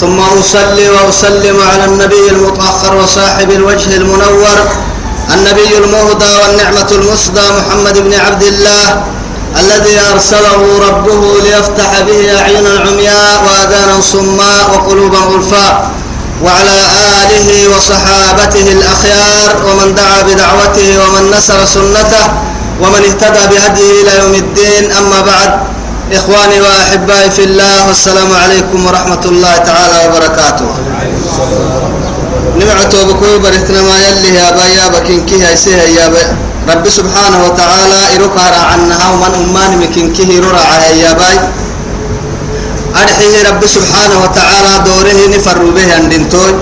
ثم أصلي وأسلم على النبي المطهر وصاحب الوجه المنور النبي المهدى والنعمة المسدى محمد بن عبد الله الذي أرسله ربه ليفتح به أعينا عمياء وآذانا صماء وقلوبا غلفاء وعلى آله وصحابته الأخيار ومن دعا بدعوته ومن نصر سنته ومن اهتدى بهديه إلى يوم الدين أما بعد. إخواني وأحبائي في الله والسلام عليكم ورحمة الله تعالى وبركاته. نمعتو بكوي برهتنا ما يلي يا بايا بكين كي هيسيه يا باي رب سبحانه وتعالى إرقى عنها ومن أمان مكين كي ررع يا باي أرحيه رب سبحانه وتعالى دوره نفر به عندنتوي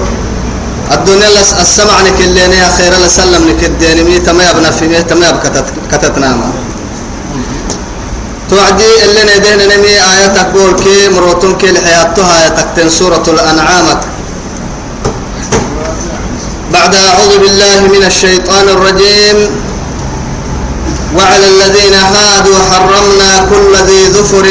الدنيا لس السمع نكليني يا خير لسلم نكديني مي تما يبنى في مي تما يبكتت كتتنا ما. توعدي اللي ندين نمي آياتك كي مروتون كي لحياتها آياتك سورة الأنعام. بعد أعوذ بالله من الشيطان الرجيم. وعلى الذين هادوا حرمنا كل ذي ظفر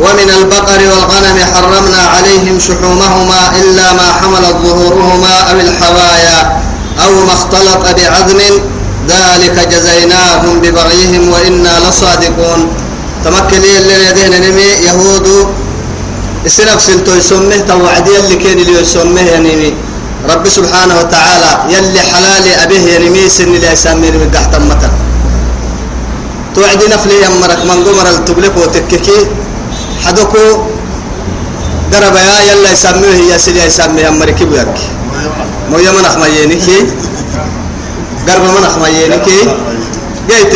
ومن البقر والغنم حرمنا عليهم شحومهما إلا ما حملت ظهورهما أو الحوايا أو ما اختلط بعظم ذلك جزيناهم ببغيهم وإنا لصادقون. تمكن اللي يدين نمي يهود السنف سنتو يسمه توعدي اللي كان اللي يسمه ينمي رب سبحانه وتعالى يلي حلالي أبيه ينمي سن اللي يسمي من تحت المتر توعدي نفلي يمرك من قمر التبلك وتككي. حدوكو قرب يا يلا يسميه يا سيدي يسميه أمريكي بيرك مو يمن أخميينك قرب من أخميينك جيت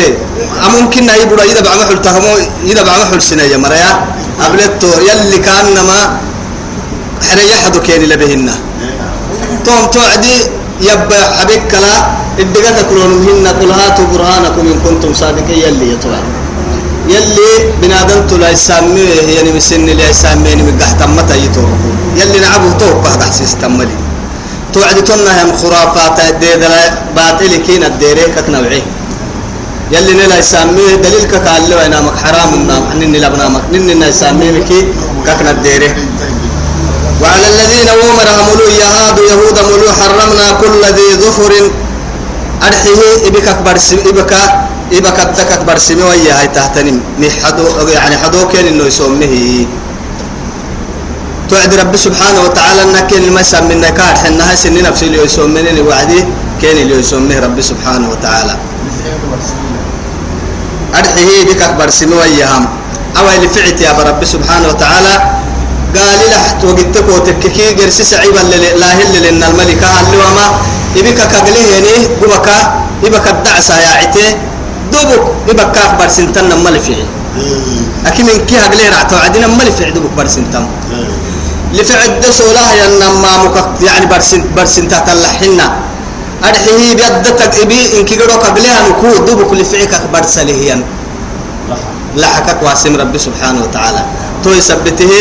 ممكن ناي بڑا إذا بعمل حل تهمو إذا بعمل حل سنة يا مريا. قبلتو يلي كأنما حريا حدو كيني لبهن توم توعدي يبا حبيك كلا الدقات كلون مهن قل هاتوا برهانكم إن كنتم صادقين. يلي يتوعد. يلي بنادم تلا يسميه يعني مسن اللي يسميه من قحط متى يتو يلي نعبه تو بعد حسيس تملي توعد تونا هم خرافات ديدلا باطل كين الديري كتنوعيه يلي نلا يسميه دليل له أنا مك حرام النام. حنن لا بنامك نن يسميه كي ككنا الديره وعلى الذين ومر ملو يهاد يهود ملو حرمنا كل ذي ظفر. أرحيه إبك أكبر سم إبك إبك أبتك أكبر سم ويا هاي تحتنم. محدو يعني حدو كان إنه يسميه. توعد رب سبحانه وتعالى أنك ما سمينا كار. حنا سن نفسي اللي يسميني وعدي كان اللي يسميه رب سبحانه وتعالى. أرحيه بك أكبر سنوى يهم أو اللي فعت يا رب سبحانه وتعالى. قال له توقتك وتككي قرس سعيبا لا هل لأن الملكة. اللي وما إبك كقله يعني ببك إبك الدعسة يا عتي. دوبك إبك أكبر سنتنا ملفعي أكيد من كي هقله رعتو عدنا ملفعي دوبك برسنتم لفعد دسوله ينما مك يعني برسنت برسنت تلحنا أرحيه بيدتك إبي إن كيقولوا قبلها نكو دوبك لفعك أكبر سليهيا. لحكك واسم ربي سبحانه وتعالى. تو يثبته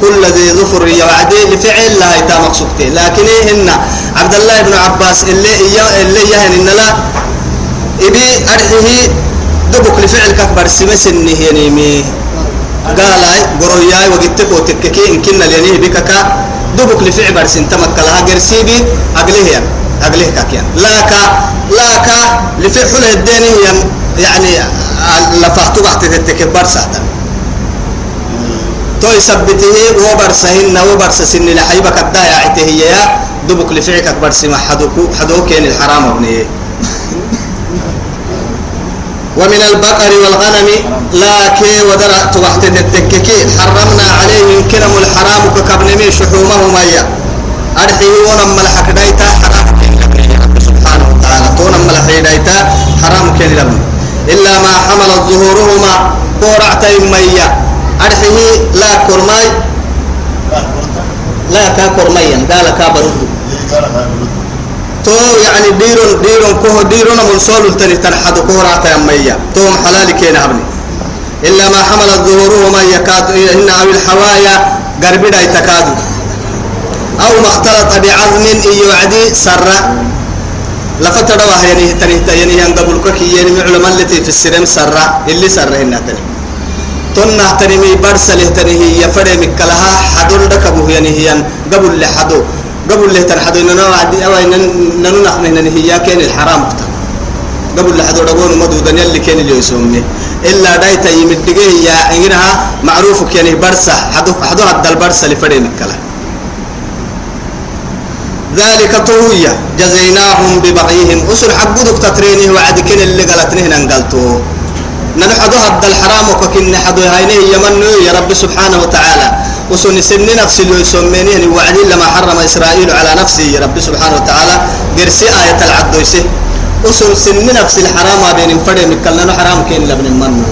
كل ذي ظفر يوعدي لفعل لا يتا مقصودته لكن هن عبد الله بن عباس اللي اللي يهن إن لا. إبي أرحيه دوبك لفعل أكبر سمسنه ينمي قال قروياي وقتك وتككي إن كنا لينيه بكك. دوبك لفعل برسن تمكلها قرسيبي أقليه يعني. أقليه كاكيان لاك لاك لفعل الديني يعني لفحتو بعد تتكبر ساعتا تو يثبته وبرسهن وبرسسن لحيبك الدايا عتهي يا دبك لفعك أكبر سما حدوكو حدوكين الحرام ابنيه ومن البقر والغنم لكن ودرع تبحت التككي حرمنا عليهم كلم الحرام ككبنمي شحومهما يا. أرحيه ونما الحكدايتا حرام. وتعالى تونا ملحي دايتا حرام كان إلا ما حملت ظهورهما كورعتين ميا أرحيه لا كرماي. لا كاكور ميا قال كابرد تو يعني ديرون ديرون كوه ديرون من سول تني تنحد كورا تيميا توم حلال كين عبني إلا ما حمل الظهور ما يكاد إن أو الحوايا قربي دا يتكادوا أو ما اختلط بعظم يعدي سر لفتر واه يعني تني يعني ين قبل كي يعني معلومة التي في السرم سر اللي سر هنا تني تنا تني مي برسله تني هي فرد مكلها حدول دكبه يعني هي قبل لحدو قبل له تنحدو إننا وعدي أو إن ننو نحن هي كان الحرام كتر قبل لحدو دقون مدو دنيا اللي كان اللي يسمي إلا دايتا يمدقه يا إنها معروف يعني برسة حدو حدو هذا البرسة فرد مكلها ذلك طوية. جزيناهم ببغيهم أسر حقودك تترينه وعد كن اللي قالتنه ننقلتو ننحدو هذا الحرام وككن حدو هاينه يمنو يا رب سبحانه وتعالى. وسن سن نفس اللي يسمينه يعني وعد لما حرم إسرائيل على نفسه. يا رب سبحانه وتعالى. قرسي آية العدو يسه. وسن سن نفس الحرام بين فرد مكلنا حرام كين لبن المنو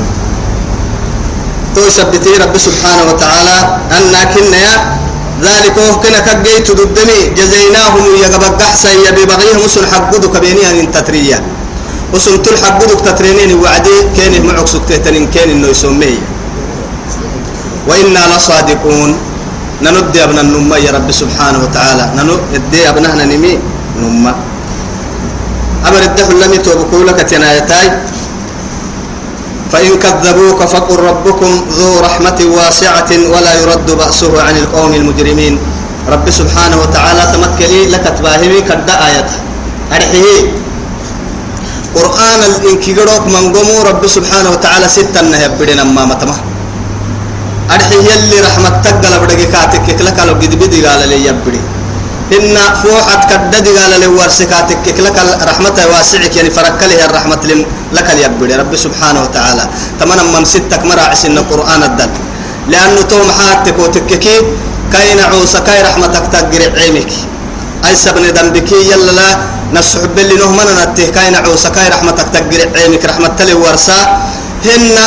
تو سبتي رب سبحانه وتعالى. أننا كنا ذلك هو كنا كجيت ضدني جزيناهم يجبق أحسن يبغيهم وسن حقودك بيني أن تتريا وسن تل حقودك تترينين وعدي كان معك سكتين كان إنه يسميه وإنا لصادقون. نندي ابن النمى يا رب سبحانه وتعالى. نندي ابننا نمي نمى أمر الدخل لم يتوبكوا لك تنايتاي. فإن كذبوك فقل ربكم ذو رحمة واسعة ولا يرد بأسه عن القوم المجرمين رب سبحانه وتعالى تمكلي لك تباهمي كد آيته أرحيه قرآن الإنكيروك من قمو رب سبحانه وتعالى ستة نهبدنا ما متمه أرحيه يلي رحمة تقل بدك كاتك لك لو قد بدي قال لي يبدي إن فوحت كدد قال لي ورسكاتك لك رحمة واسعك يعني فرك له الرحمة لك يبدي رب سبحانه وتعالى. تمنى من ستك مراعس إن القرآن الدل لأنه توم حاتك وتككي كاين عوسى كاي رحمتك تقرع عينك. أي سبن ذنبك يلا لا نسحب اللي نهمنا نته كاين عوسى كاي رحمتك تقرع عينك رحمة تلي ورسا. هن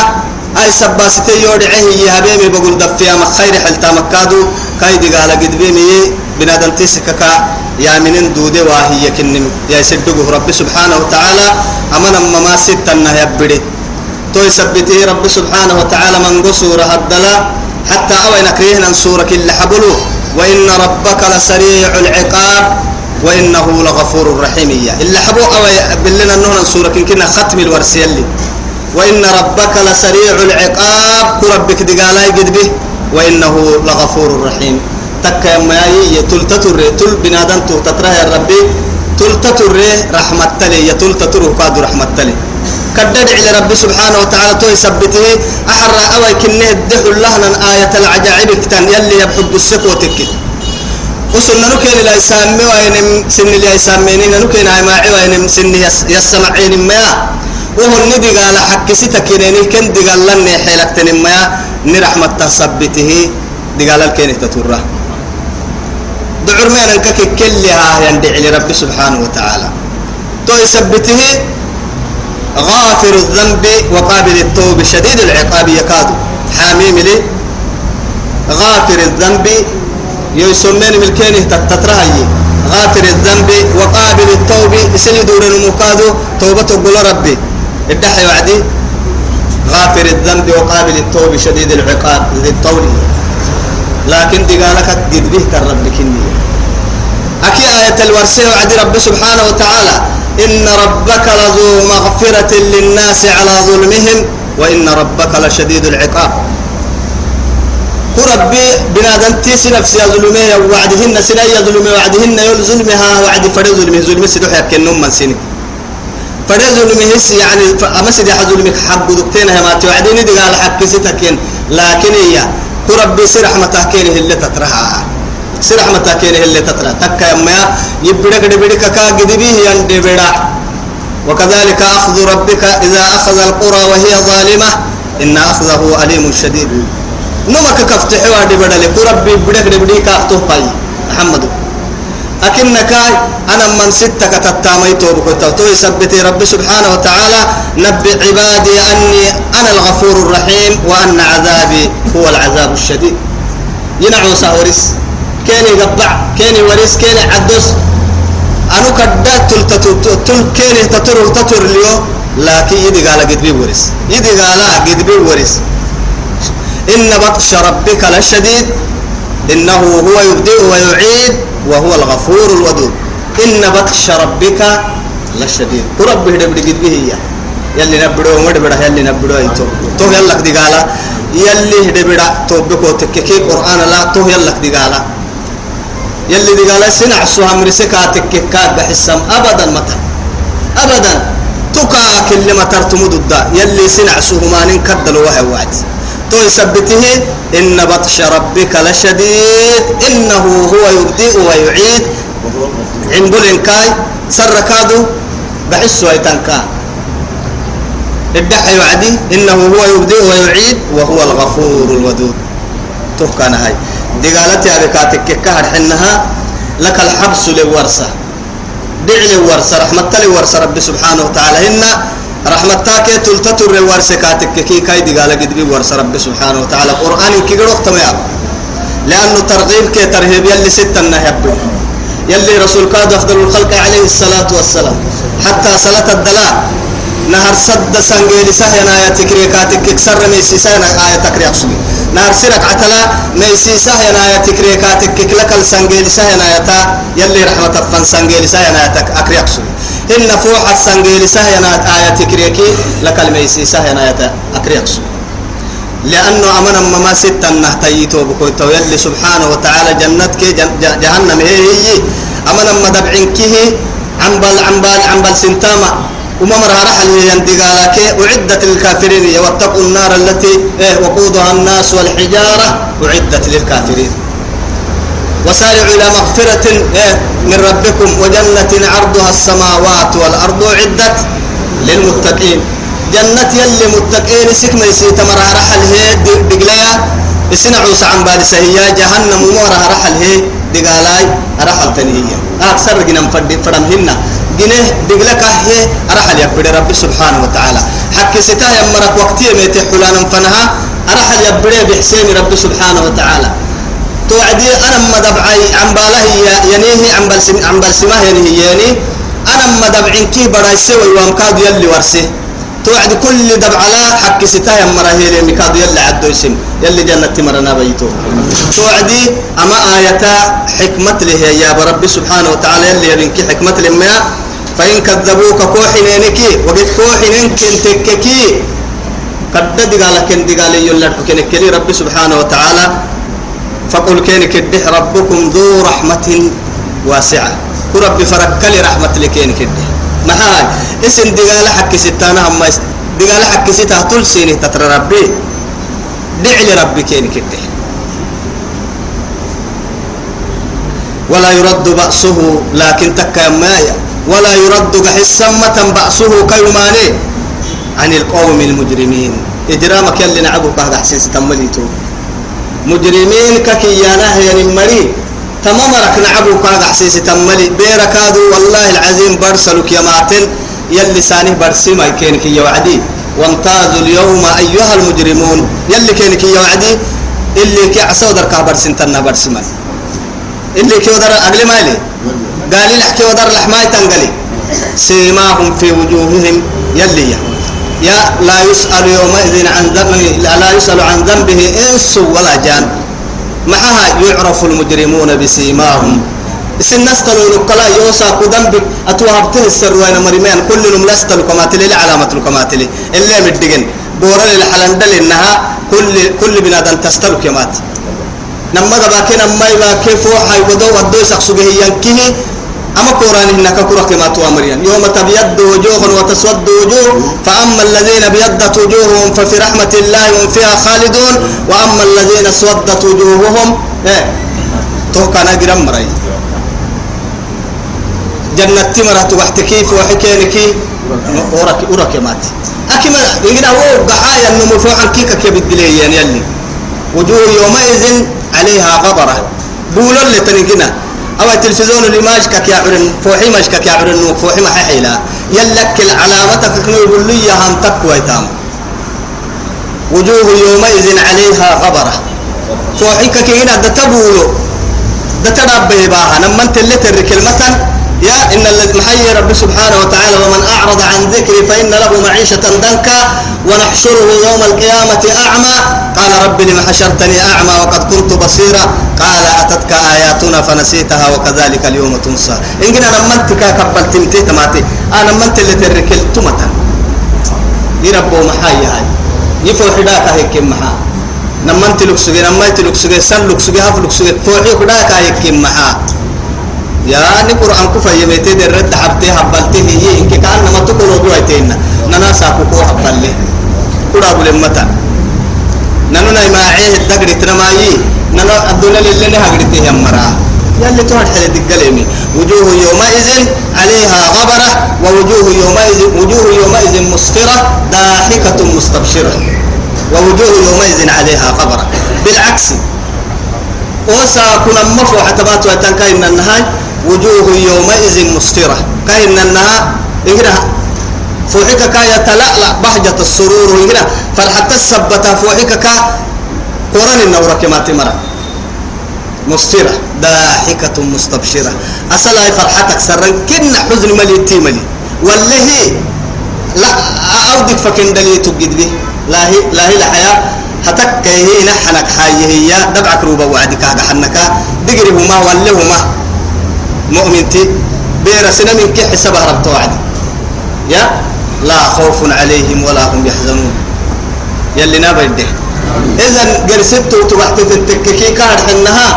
أي سباستي يودي عهي يا حبيبي بقول دفيا ما خير حلتا مكادو. كاي دي قال قد بيمي بنادم تسككا يا منين دودي واهي يكن يا سدقه رب سبحانه وتعالى. أمنا ما ستنا يبدي تو يثبته رب سبحانه وتعالى من قصور هدلا حتى أوين كريهنا سورة كل حبلو. وإن ربك لسريع العقاب. وإنه لغفور رحيم. إلا حبو أوي بلنا نهنا سورة كنا ختم الورسيلي وإن ربك لسريع العقاب. كربك دقالاي قد به. وإنه لغفور رحيم. تكا يما يتل تتر تل بنادن تتره يا ربي. تل تتر رحمة تلي يتل تتر قاد رحمة تلي. كدد على ربي سبحانه وتعالى تو يثبته أحرى أوي كنه الدح الله آية العجائب كتان يلي يبحب السكو تكي. وسن نكين لا يسامي وين سن لا يساميني نكين هاي ما وين سن يسمعين ما وهو الندي قال حق ستكيني كن دي قال لن حيلك تنما نرحمة تثبته دي قال الكين تتره دعور ما أنك كلها يندعي لرب سبحانه وتعالى تو يثبته غافر الذنب وقابل التوب شديد العقاب يكاد حاميم لي غافر الذنب يسمين ملكينه تترهي غافر الذنب وقابل التوب سني دور المكادو توبة قول ربي الدحي وعدي غافر الذنب وقابل التوب شديد العقاب ذي الطول. لكن دي قالك قد به كالرب كني أكي آية الورسية وعدي رب سبحانه وتعالى. إن ربك لذو مغفرة للناس على ظلمهم وإن ربك لشديد العقاب. ربي بنادم تيسي نفسي ظلمي وعدهن سنة ظلمي وعدهن يول ظلمها وعد فرد ظلمي. ظلمي سدوح يكن من سنة فرد ظلمي هس يعني أما سيدي حظلمك حق دكتين ما توعديني دي قال لكن هي اللي اللي وكذلك أخذ ربك إذا أخذ القرى وهي ظالمة. إن أخذه أليم شديد. نمك كفتح وادي بدل. ربي باي أكنك أنا من ستك تتامي توبك تو يثبت ربي سبحانه وتعالى نبي عبادي أني أنا الغفور الرحيم وأن عذابي هو العذاب الشديد. ينعو سهوريس كيني قبع كيني وريس كيني عدس أنو كدا تل كيني تطر تطر اليوم لكن يدي قال قد بي ورس يدي قال قد بي ورس إن بطش ربك لشديد. إنه هو يبدئ ويعيد وهو الغفور الودود. إن بطش ربك لشديد. ورب هدبر قد به يلي نبدو ومدبر يلي نبدو ايتو تو يلك دي قالا. يلي هدبر توبكو تككي. قرآن لا تو يلك دي قالا. يلي دي قالا سنع سوها مرسكا تككا بحسام أبدا متى أبدا. تكا كل ما ترتمد الدا يلي سنع سوهمان كدل وهي وعد تو يثبته إن بطش ربك لشديد إنه هو يبدئ ويعيد. عند الإنكاي سر كادو بحسه أيتنكا الدحى يعدي إنه هو يبدئ ويعيد وهو الغفور الودود. تهكان هاي. دي قالت يا بكاتك كهر حنها؟ لك الحبس للورثة دع للورثة رحمة للورثة رب سبحانه وتعالى. إن رحمة تاكي تلتتر كاتك كي كاي دي قال قد بي ورثة رب سبحانه وتعالى قرآن كي قلوك تمام لأنه ترغيب كي ترهيب يلي ستة نهب يلي رسول كاد أفضل الخلق عليه الصلاة والسلام. حتى صلاة الدلاء نهر صد سنجيل سهينا آية تكريكاتك كسر ميسي سهينا آية تكريك سوي نهر سيرك عتلا ميسي سهينا آية تكريكاتك كلك السنجيل سهينا آية يلي رحمة فن سنجيل سهينا آية أكريك سوي إن فوح السنجيل سهينا آية تكريكي لك الميسي سهينا آية أكريك سوي لأنه أمنا ما ستة نهتيتو بكويتو يلي سبحانه وتعالى جنتك جهنم هي هي أمنا ما دبعنكه عنبال عنبال عنبال سنتاما. وما مرها رحل يندقالك أعدت للكافرين واتقوا النار التي إيه وقودها الناس والحجارة. أعدت للكافرين. وسارعوا إلى مغفرة إيه من ربكم. وجنة عرضها السماوات والأرض أعدت للمتقين. جنة يلي متقين سك ما يسي تمر رحل هي دقليا يسنعوا سعن بعد سهيا جهنم مورها رحل هي دقالاي رحل تنهية. أكثر جنم فد فرم هنا جنه دقلك هي رحل يبدي رب سبحانه وتعالى. حق ستا يمرك وقتي ميت حلانا فنها رحل يبدي بحسين رب سبحانه وتعالى. توعدي أنا ما دبعي عن باله ينيه عن بلسم عن بلسمه ينيه يعني أنا ما دبعين كي براي سوي وامكاد يلي ورسه توعد كل دبع لا حق ستايا مرة هي اللي مكاد يلا عدو اسم يلي جنة مرنا بيتو. توعدي أما آية حكمة له يا رب سبحانه وتعالى يلي يبنك حكمة لما فإن كذبوك كوحنينك وقد كوحنينك انتككي. قد دقال كن دقال يلا حكينك لي رب سبحانه وتعالى. فقل كينك الدح ربكم ذو رحمة واسعة. ورب فرك لي رحمة لكينك الدح محاي اسم دقال حق ستانا هم دقال حق ستا طول سيني تتر ربي. دعي ربي كينك الدح ولا يرد بأسه لكن تكا مايا ولا يرد حسمة بأسه كيماني. عن القوم المجرمين. إجرامك يلي نعبه بعد حسيس تمليتو مجرمين ككيانا هي المري تمام رك نعبه بعد حسيس تملي. بيركادو والله العظيم برسلك يا ماتن. يلي سانه برسي ما كينك يا وعدي. وامتازوا اليوم أيها المجرمون. يلي كينك يا وعدي. اللي كي عصوا درك برسنتنا برسمي اللي كي ودر أقل مالي قال لي حكي ودر لحماي تنقلي. سيماهم في وجوههم. يلي يا, يا لا يسأل يومئذ عن ذنبه لا يسأل عن ذنبه إنس ولا جان. معها يعرف المجرمون بسيماهم. سن نستلو نقلا يوسا قدنبك أتوهبته السر وين مريمان كل نم نستلو كما تلي علامة كما تلي اللي مدقن. بورا للحلندل إنها كل كل بنادم تستلو كمات. نما دبا كنا ما يبا كيف وحي ودو ودو سقسو به ينكيه أما قرآن إنك كرة كما توامريان. يوم تبيض وجوه وتسود وجوه فأما الذين بيضت وجوههم ففي رحمة الله هم فيها خالدون. وأما الذين اسودت وجوههم إيه؟ تو كان جرام مرأي. جنة تمرة وحت كيف وحكينك ورك ورك مات. أكما يقول هو بحايا النمو فوحا كيكا كبدلي يعني يلي. وجوه يومئذ عليها غبرة. بولو اللي تنقنا أو التلفزيون اللي ماشكك يا عرن فوحي ماشكك يا عرن فوحي ما حيلا يلك العلامتك كنو يقول لي هم تقوى تام. وجوه يومئذ عليها غبرة. فوحي كك هنا تبولو ده تربيه باها نما انت اللي يا إن محيي رب سبحانه وتعالى ومن أعرض عن ذكري فإن له معيشة ضنكا ونحشره يوم القيامة أعمى. قال رب لم حشرتني أعمى وقد كنت بصيرا. قال أتتك آياتنا فنسيتها وكذلك اليوم تنسى. إن كنا نمنتك كبل تمتي تماتي. أنا نمنت اللي تركل تمتا. يربو محايا هاي. يفو حداك هيك محا. نمنت لكسوغي نمنت لكسوغي سن لكسوغي هف لكسوغي. فوحي حداك هيك محا. يا ني قرآن كفا يميتي در رد حبتي حبلتي هي إنك كان نما تقول ودو ايتين ننا ساكو كو حبلي كورا بولي متا ننو ناي ماعيه الدقري تنمايي ننو الدولة اللي نهاقرتي هم مرا يلي تهد حلي دقليمي وجوه يومئذ عليها غبرة ووجوه يومئذ وجوه يومئذ مسفرة ضاحكة مستبشرة ووجوه يومئذ عليها غبرة بالعكس وسا كنا مفوحة تبات وتنكاين النهاي وجوه يومئذ مسفرة كاين النها إنها فوحك كا يتلألأ بهجة السرور إنها فرحة السبتة فوحك كا قرن النورة كما تمر مسفرة ضاحكة مستبشرة. أصلا فرحتك سرا كن حزن ملي تيملي والله لا أودك فكن دليل تجد به. لا هي لا هي الحياة هتك هي نحنك حي هي دبعك روبا وعدك هذا حنك ولا هما مؤمنتي بير سنة من كي حسابها رب توعد. يا لا خوف عليهم ولا هم يحزنون. يلي نابده إذا قرسبت وتبعت التككي كاد حنها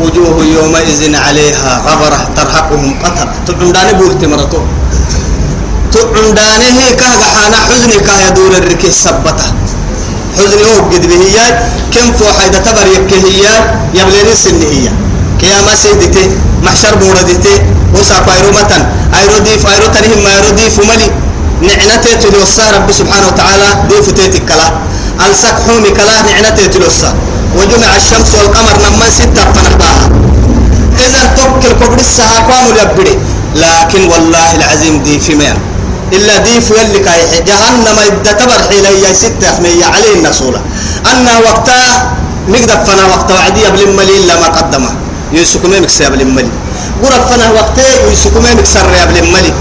وجوه يومئذ عليها غبرة ترهقهم قتر تعنداني بولتي مرتو. تعنداني هي كهغا حانا حزني كه يدور الركي سبته حزني هو قد به هي كم فوحة تبر يكه هي يبليني سن كياما سيدتي محشر بوردتي وسا فايرو متن أيرو ديف أيرو تنهم أيرو ديف ملي. نعنتي تلوسا رب سبحانه وتعالى ديف تيتي كلا. ألسك حومي كلا نعنتي تلوسا. وجمع الشمس والقمر لما ستة فنحباها إذا توكل كبر السها قام يبري لكن والله العظيم دي في ميان إلا دي في اللي كاي جهنم إذا تبر حيلة يا ستة مية عليه النسولة أن وقتها نقدر فنا وقت وعدي قبل ما قدمه. يسكمي مكسر قبل ملي غرف فنا وقتها يسكمي مكسر قبل ملي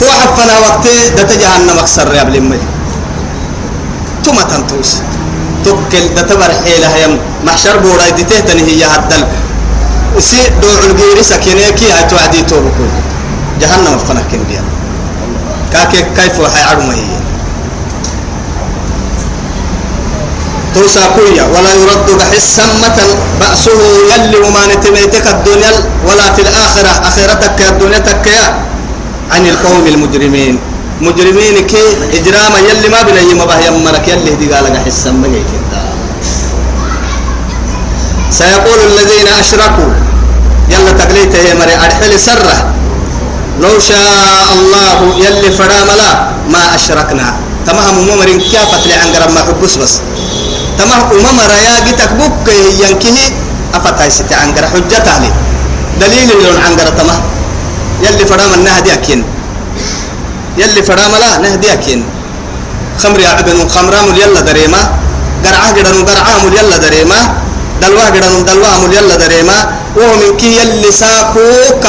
فوح فنا وقتها ده جهنم مكسر قبل ملي ثم تنتوس. توكل ده تبر حيلة يم. محشر بورا يدته تنهي هي هدل. سي دو الغير سكينه كي هاي توعدي توبكو جهنم فنا كن بيا كاك كيف وحي عرمه هي توسا كويا ولا يرد بحسا متى بأسه يلي وما نتميتك الدنيا ولا في الآخرة آخرتك الدنيا تكيا عن القوم المجرمين. مجرمين كي إجرام يلي ما بني ما بهي مرك يلي دي قال حسا مجيك سيقول الذين أشركوا يلا تقليته يا مري أدحل سرة. لو شاء الله يلي فراملا ما أشركنا. تمام ممرين كيف فتلي عن قرب ما حبس بس. تمام أمم ريا جتك بك ينكه أفتاي ستي عن قرب حجة لي دليل اللي عن قرب تمام يلي فرام النهدي أكين يلي فرام لا نهدي أكين خمر يعبن خمرام يلا دريما. قرعة قرن قرعة يلا دريما. دلوا قرن دلوا يلا دريما. ومن كي يلي ساكوك.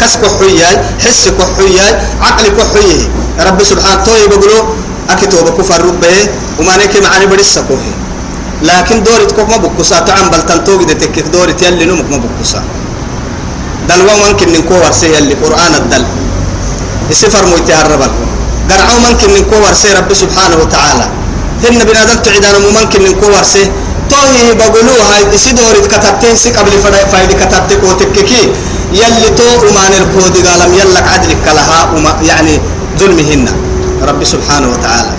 كسك حياي حس حياي عقل حياي. رب سبحانه توي بقولوا أكتب كفر ربه وما نك معني بدرس كوه. لكن دورت كوك ما بكوسا. تعم بل تنتوج دتك دورت يلي نمك ما بكوسا. دلوا ممكن نكو ورسي يلي. قرآن الدل. السفر مويتي الربل قرعوا ممكن نكو ورسي رب سبحانه وتعالى. هن بنادم تعيدان ممكن نكو ورسي. توهي بقولوا هاي. إسي دورت كتبته سي قبل فايد كتبته كوتككي يلي تو أمان الكود قالم يلك عدلك لها يعني ظلمهن. رب سبحانه وتعالى.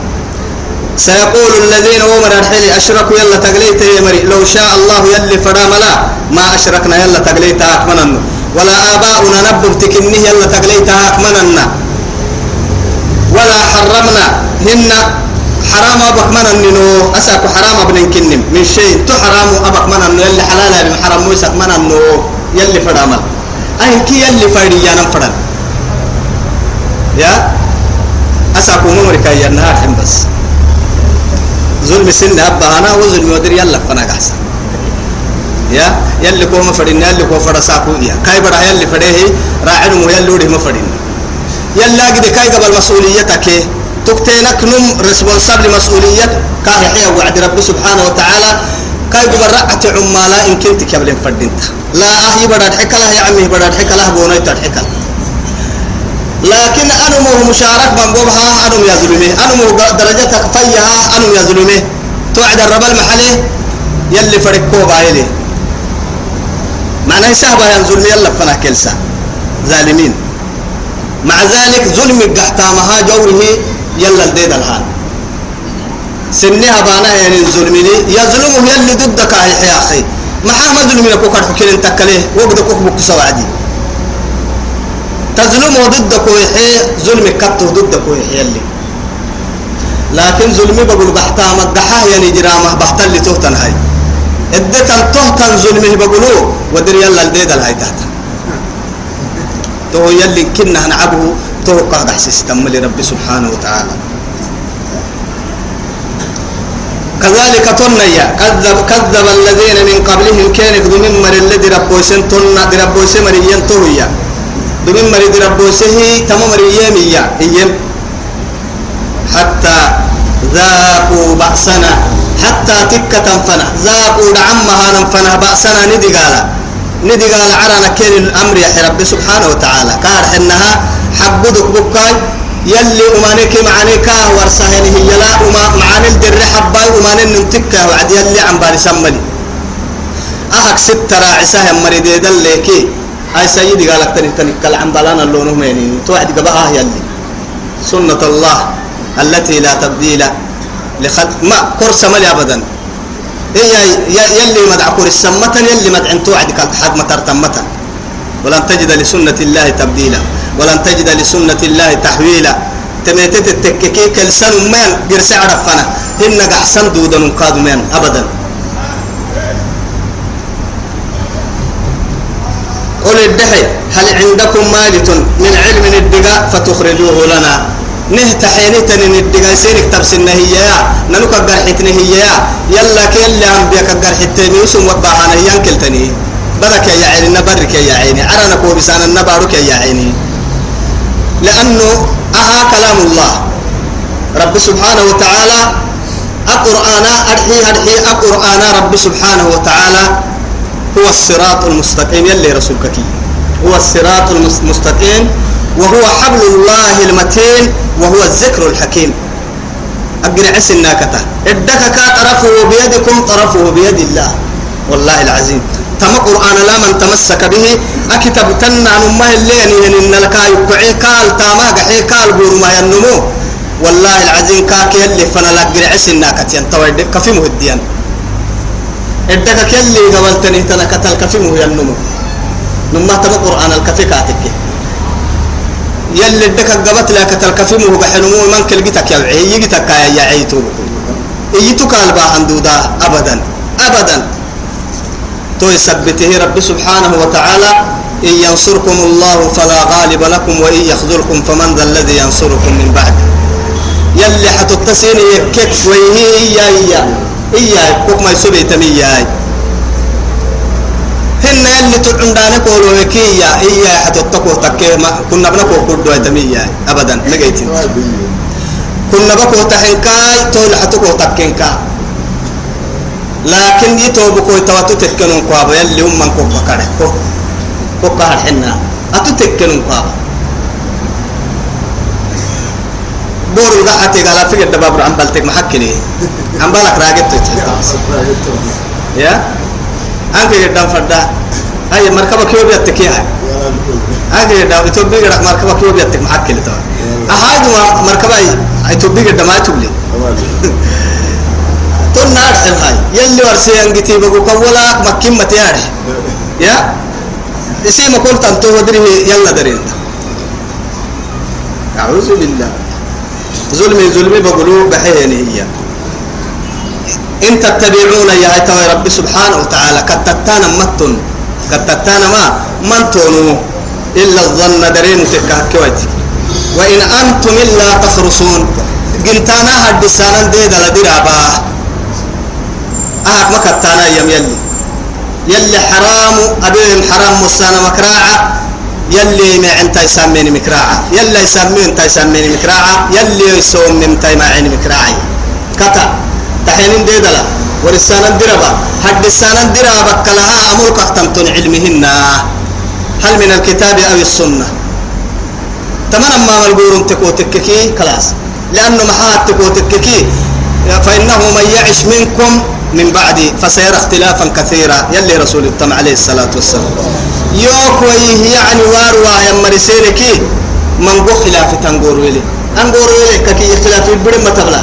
سيقول الذين أمر الحلي أشركوا يلا تقليت يا مري. لو شاء الله يلي فرام لا ما أشركنا يلا تقليت أكمنن ولا آباؤنا نبب تكنه يلا تقليت أكمنن ولا حرمنا هن حرام أبك من النو أساك حرام أبن كنم من شيء تو حرام أبك من النو يلي حلال من حرام موسك من النو يلي فرامل أي كي يلي فايدي يا نفرن يا؟ أساكو ممركا يا النهار حين بس. ظلم سن أبا أنا وظلم ودر يلا فنا أحسن يا يلي كو ما فدين يلي كو فدا ساكو يا. كاي بدا يلي فديه راعن مو ما فدين. يلا قد كاي قبل مسؤوليتك. تكتينك نم ريسبونسابل مسؤوليتك كاهي حيا وعد رب سبحانه وتعالى. كاي قبل رأت عمالا إن كنت كبل فدينت لا أهي بدا حكلا يا عمي بدا حكلا بونيت حكلا لكن أنا مو مشارك من بوبها أنا يا ظلمي أنا مو درجتك فيها أنا يا ظلمي توعد الرب المحلي يلي فرقوا بايلي معناه سهبة ينزل يلا فنا كلسا ظالمين. مع ذلك ظلم قحتامها جوره يلا الديد الحال. سنها بانا يعني ظلمني يظلمه يلي ضدك يا أخي. ما ما ظلمنا كوكر حكيلين تكليه وقد كوك بك سوادي تظلمه ضدك ويحيي ظلم كته ضدك ويحيي يلي لكن ظلمي بقول بحتامك قحاه يعني جرامه بحتل اللي تهتن هاي. ادتن تهتن ظلمه بقولوا ودر يلا الديد الهاي تحت. تو يلي كنا نعبه تو قاعد احسس تملي ربي سبحانه وتعالى. كذلك تنيا كذب كذب الذين من قبلهم كان من مر الذي ربوسن تن ربوس مريم تويا من مر ربوسه تم مريم يا أيام حتى ذاقوا بأسنا حتى تكة فنا ذاقوا دعمها نفنا بأسنا ندي قال ندي قال عرنا كين الأمر يا رب سبحانه وتعالى. كار إنها حبدك بكاي يلي أمانك معانيك ورسهن هي لا أما معاني الدر حباي أماني ننتكا وعد يلي عم باري سملي أهك ست راعسة مريد يدلكي هاي سيدي قالك تنك تنك عم بلانا اللون ميني توعد قبها يلي. سنة الله التي لا تبديل لخلق ما كرس ملي أبدا. هي يلي مدع كرس سمة يلي مدع. توعدك حد متر تمتا. ولن تجد لسنة الله تبديلا. ولن تجد لسنة الله تحويلا. تميتت التككي كلسان من قرس عرفنا. إنك أحسن دودا قاد من أبدا. قل الدحي هل عندكم مالة من علم الدقاء؟ فتخرجوه لنا. نهت حينتني ندقا سينك تبسنا هي يا. ننوك قرحتني هي يا. يلا كيلا عم بيك قرحتني. وسم وبعانا ينكلتني برك يا عيني نبرك يا عيني. عرنا كو بسان النبارك يا عيني. لأنه أها كلام الله. رب سبحانه وتعالى القرآن أرحي أرحي القرآن رب سبحانه وتعالى. هو الصراط المستقيم يلي رسولك هو الصراط المستقيم وهو حبل الله المتين وهو الذكر الحكيم. أقرع عس الناكتة إدك طرفه بيدكم طرفه بيد الله. والله العظيم. تم قرآن لا من تمسك به. أكتب تنا اللي يعني إن لك يقعي قال تاما قحي قال بور ما ينمو. والله العظيم كاك يلي فانا لقرع عس الناكتة ينتوى كفي مهديا. إدك كيلي قبلتني تنكتل كفي مه ينمو نما تم قرآن الكفي كاتك. يلي دك قبت لك تلكفي مه بحنمو من كلجتك يا عي يجتك يا عيتو يجتك الباهن دودا أبدا أبدا. تو يثبته رب سبحانه وتعالى إن ينصركم الله فلا غالب لكم وإن يخذلكم فمن ذا الذي ينصركم من بعد. يلي حتتصين يكك ويهي إيا إيا إيا كوك ما يسوبي تمياي هن يلي تعندان كولو هكيا إيا حتتكو تكي ما كنا بنكو كردو تمياي أبدا نجيتين كنا بكو تحنكاي تول حتكو تكينكاي لكن يتوب كوي تواتو تكنون قابا يلي هم من كوكا كاره كو كوكا هالحنا أتو تكنون قابا بور وضعتي قال في قد بابر عم بلتك محكني. عم بالك راقبت يا أنك قدام فدا هاي مركبة كيو بيتك يا؟ أنك قدام يتوبي قد مركبة كيو بيتك محكني توا أهاي مركبة يتوبي قد ما يتوبلي تون نار هاي. يلي ورسي انجتي بقو كولا مكين متياري يا؟ اسي ما قلت انتو ودري يلا درين أعوذ بالله. ظلمي ظلمي بقولوا بحيني هي. إن تتبعون يا أيتها رب سبحانه وتعالى كتتانا متن. كتتانا ما؟ من تونو؟ إلا الظن درين تكاكويت وإن أنتم إلا تخرصون. قلتانا هدسانا دي دل درابا أهك ما كتانا يم يلي. يلي حرام أبيهم حرام مسانا مكراعة. يلي ما انت يسميني مكراعة. يلي يسمين انت يسميني مكراعة. يلي يسوم انت ما عيني مكراعي. كتا تحينين ديدلا. ورسانا دربا حد السانا دربا كلها أمور قفتمتون علمهن. هل من الكتاب أو السنة؟ تمام ما ملقور تكو تككي؟ خلاص لأنه محات تكو تككي. فإنه من يعش منكم من بعدي فسيرى اختلافا كثيرا. يلي رسول الله عليه الصلاة والسلام. يوك ويه يعني واروا يا مرسينكي من قو خلاف تنقور ويلي أنقور ويلي ككي اختلاف البرم متبلا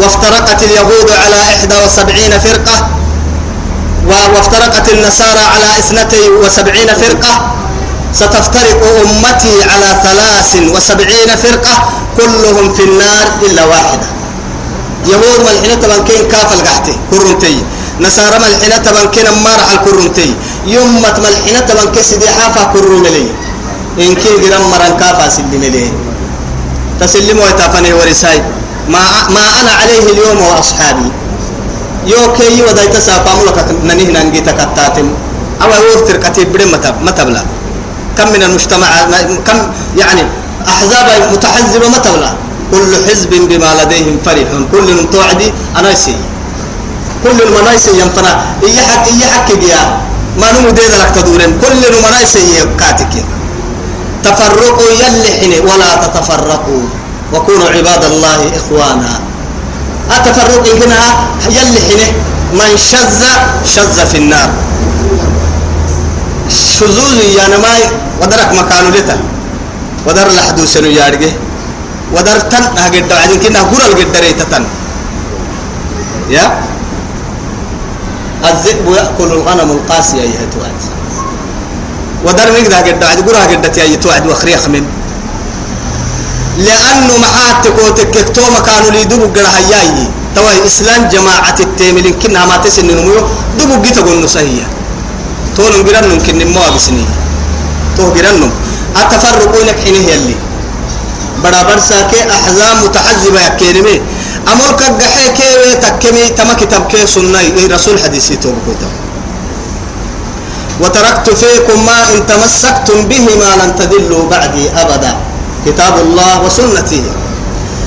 وافترقت اليهود على إحدى وسبعين فرقة وافترقت النصارى على اثنتي وسبعين فرقة ستفترق أمتي على ثلاث وسبعين فرقة كلهم في النار إلا واحدة يهود ملحنة تبنكين كاف القحتي كرنتي نصارى ملحنة تبنكين مارح الكرنتي يمت ملحنة تبنكين سيدي حافة كرملي إن كي جرم مران كافة سلملي تسلموا ويتافني ورساي. ما, ما أنا عليه اليوم وأصحابي يو كي ودايت ساقام لك ننيه ننجي تكتاتم. أو يوفتر كتيب بدي متب متبلا. كم من المجتمع كم يعني أحزاب متحزبة متبلا. كل حزب بما لديهم فرح. كل توعدي أنا يسي كل المنايسي ينفنا إيا حق إيا حق جيا ما نمو دينا لك تدورين. كل المنايسي كاتك تفرقوا يلحن ولا تتفرقوا. وكونوا عباد الله إخوانا. التفرق هنا يلحن من شذ شذ في النار. شذوذ يا نماي. ودرك مكانه لتا. ودر لحدوث يارجه ودر تن. هجد بعدين كنا هقول الجدر تن. يا؟ الذئب يأكل الغنم القاسية يا توعد. ودر نقدر هجد بعد قرا هجد يا توعد وخريخ من. لأنه معاتك وتككتو مكانوا لي دبو قرا هياي. توا إسلام جماعة التاملين كنا ما تسن نمو دبو جيتا قلنا صحيح. تون قرن كن مو أبسني تو قرن أتفرقوا لك حينه يلي بڑا برسا کے أحزاب متحزبة يكلمي أمر كجحي كي تكمي تما كتاب كي سنة رسول حديثي توبكوتا وتركت فيكم ما إن تمسكتم به ما لن تدلوا بعدي أبدا. كتاب الله وسنتي.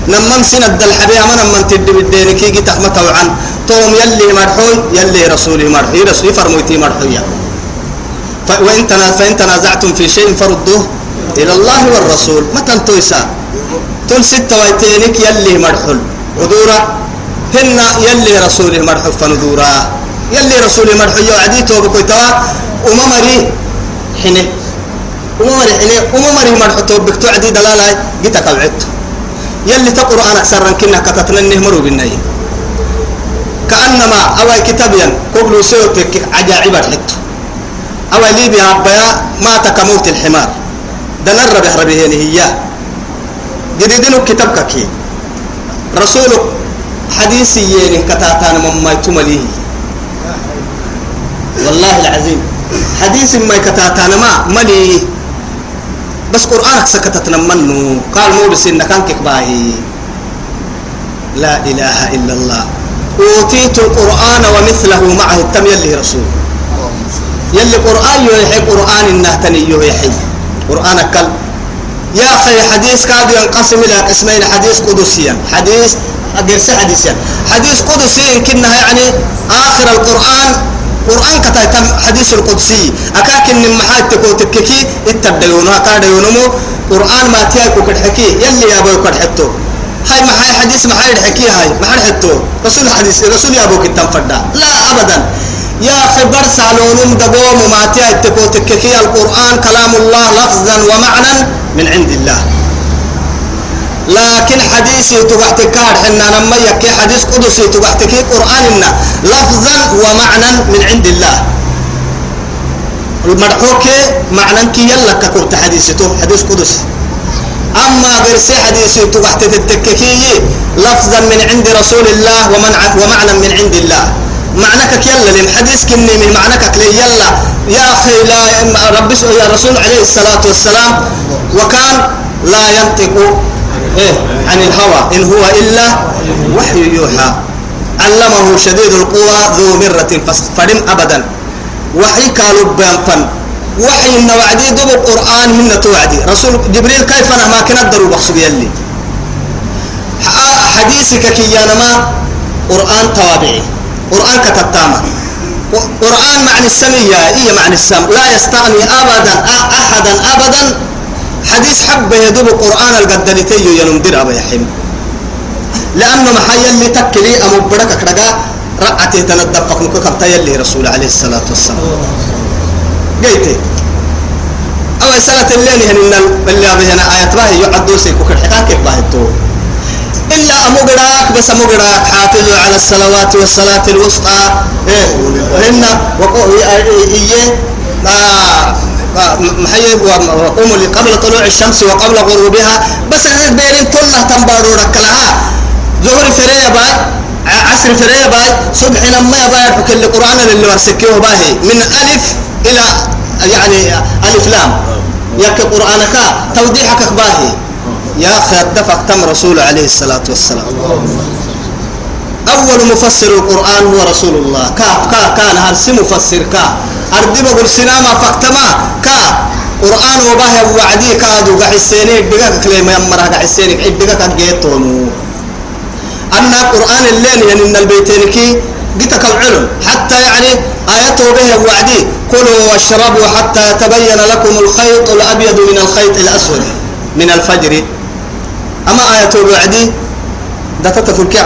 نمم سند الحبيب من من تدي بالدين كي جت أحمد عن توم يلي مرحوي يلي رسولي مرحوي رسولي فرموتي مرحوي وإن فإن تنازعتم في شيء فردوه إلى الله والرسول. متى تويسا تل ستة ويتينك يلي مرحل ودورا هن يلي رسولي مرحل فندورا يلي رسولي مرحل يوعدي توبكوي توا وممري حنه وممري حنه وممري مرحل توبك توعدي دلالة. جيتك العدت يلي تقرأ أنا من كنا كتتننه مرو بالنهي. كأنما أوي كتابيا قبل سيوتك عجائب الحتو أوي ليبيا بيا مات كموت الحمار. ده نرب يحربه هي. جديدين كتابك كي. رسولك حديثي يعني كتاتان مما يتمليه والله العظيم. حديث ما كتاتان ما ملي بس قرآنك سكتتنا منه قال مو بس إنك أنك باهي. لا إله إلا الله. أوتيت القرآن ومثله معه. التم يلي رسول. يلي قرآن يحيي قرآن النهتني يحيي قرآن كل يا أخي حديث كاد ينقسم إلى قسمين حديث قدسيا حديث أدرس حديثيا حديث قدسي كنا يعني آخر القرآن قرآن كتا تم حديث القدسي. أكاكن من محاج تكو تككي اتبديونها كاديونمو قرآن ما تياكو كدحكي يلي يا أبو كدحتو. هاي محاي حديث محاي الحكي هاي محاي حتو رسول حديث رسول يا أبو كتام فدا. لا أبدا. يا خبر سالونم دقوم ما تياكو تككي القرآن كلام الله لفظا ومعنى من عند الله. لكن حديثي تبعتك حنا لما يكي حديث قدسي تبعتك قرآن لفظا ومعنى من عند الله. المدحوك معنى كي يلا كنت حديثي حديث قدسي. أما غير سي حديثي تبعت تتككي لفظا من عند رسول الله ومعنى من عند الله. معناك يلا لم حديث كني من معناك يلا. يا أخي لا رب يا رسول عليه الصلاة والسلام وكان لا ينطق إيه عن الهوى إن هو إلا وحي يوحى. علمه شديد القوى ذو مرة فدم أبدا. وحي قالوا بينفن وحي إن وعدي دب القرآن هن توعدي. رسول جبريل كيف أنا ما كنا دروا بخصو يلي. حديثك كي ما قرآن توابعي. قرآن كتبتاما. قرآن معنى السمية هي معنى السم؟ لا يستغني أبدا أحدا أبدا. حديث حبه يدوب القرآن القدلتي ينمدر أبا يحيم. لأنه محيا اللي تكلي أمو بركة كرقا رأتي تندفق نكوكب يلي رسول عليه الصلاة والسلام. قيتي. أو سنة الليل هن اللي أبي هنا آيات باهي يعدو سيكو كرحكا كيف باهي تو إلا أمقراك بس أمقراك حافظوا على الصلوات والصلاة الوسطى. إيه. إيه محيي وقوموا قبل طلوع الشمس وقبل غروبها. بس بيرين كلها تنبارو ركلها. ظهر فريا باي عصر فريا باي صبح لما باي حكي القرآن اللي ورسكيه باهي من ألف إلى يعني ألف لام. يك قرآنك توضيحك باهي يا أخي اتفق تم رسول عليه الصلاة والسلام. أول مفسر القرآن هو رسول الله. كا كا كان هرسي مفسر. كا. أردي بقول سينما فكتما كا. قرآن وباه وعدي كادو. قحسيني بقى كلمة يمرها قحسيني عبقى كجيتونو أن قرآن الليل يعني من البيتين كي قتك العلم حتى يعني آياته به وعدي. كلوا واشربوا حتى يتبين لكم الخيط الأبيض من الخيط الأسود. من الفجر. أما آياته وعدي ده تتفل كي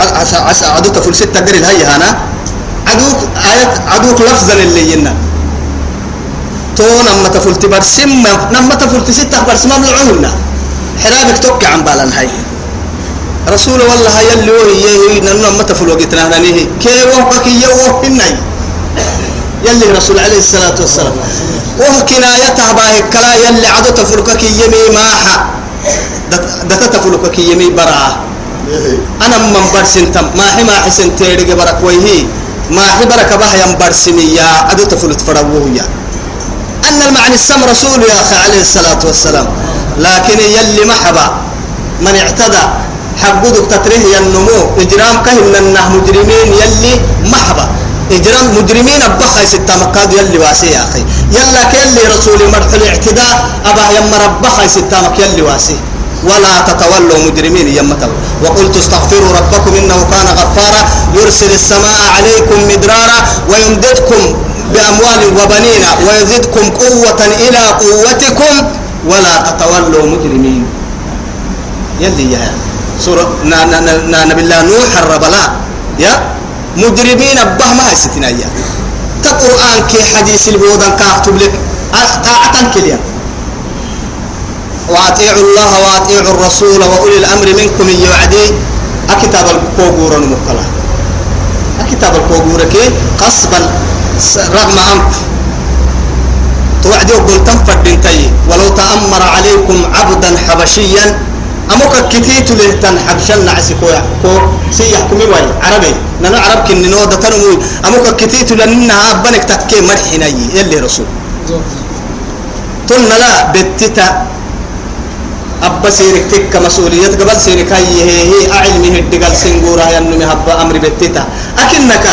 عسى عدو تفل ستة قري هاي هنا. عدوك آيات عدوك لفظا اللي ينا تو نما تفل تبرسم نما تفل ستة برسم مملعونا حرابك توقع عن بالان هاي رسول والله يلي وهي هي نما تفل وقتنا هنيه كي وهبك يوه الناي يلي رسول عليه الصلاة والسلام. وهو كنايتها باهي كلا يلي عدو تفلكك يمي ماحا. ده تفلكك يمي براه أنا من برسن تم. ما هي ما حسن تيرج برك ويه ما هي برك به يم برسمي يا. أدو تفلت فروه أن المعنى السم رسول يا أخي عليه الصلاة والسلام. لكن يلي محبا. من اعتدى. حقودك تتريه النمو. إجرام كهن النه مجرمين يلي محبا. إجرام مجرمين أبخا ستة مكاد يلي واسي يا أخي. يلا كيلي رسول مرح الاعتداء أبا يمر أبخا ستة مك يلي واسي. ولا تتولوا مجرمين يمتل وقلت استغفروا ربكم إنه كان غفارا. يرسل السماء عليكم مدرارا ويمددكم بأموال وبنين ويزدكم قوة إلى قوتكم. ولا تتولوا مجرمين. يلي يا سورة نبي الله نوح الربلا يا مجرمين أبه ما هستنا يا تقرآن كي حديث البودن كاكتب لك. طاعة كليا. وأطيعوا الله وأطيعوا الرسول وأولي الأمر منكم يوعدي. أكتاب الكوغور المقلة أكتاب الكوغور كي قصبا رغم أنف. توعدي وقل تنفد بنتي. ولو تأمر عليكم عبدا حبشيا أمك كتيت له تنحبشن نعسي كويا كو سيحكمي واي. عربي. نحن عرب كن نودا تنموي أمك كتيت لأنها بنك تكي مرحنا يلي رسول. تلنا لا بتتا. أبا سيرك تك مسؤولية قبل سيرك هي هي أعلمي هدقال سنقورا ينمي هبا أمري بتتا. أكنك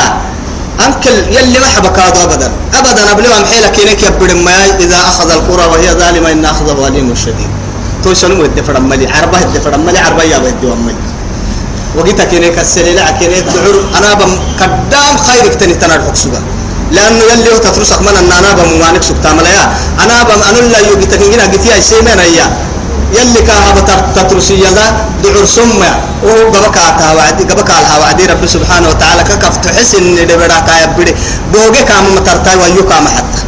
أنكل يلي ما حبك هذا أبدا. أبدا أبلي ما محيلك إنك يبدو ما إذا أخذ القرى وهي ظالمة إن أخذ ظالم شديد. تو شنو مدفع ملي عربة يدفع ملي عربة يا بدي وملي وقيتك إنك السليلة كينك دعور أنا بم قدام خيرك تاني تنار حكسوها لأنه يلي هو تفرسك من أن أنا بموانك سكتا ملايا أنا بم أنا لا يوجدك إنك قتيا السيمين أيا يلي كاها تترسي يدا دعور سمع وهو قبكا وعدي قبكا لها وعدي رب سبحانه وتعالى كف تحس إن دبرا كايا بدي بوجي كام مترتاي ويو كام حتى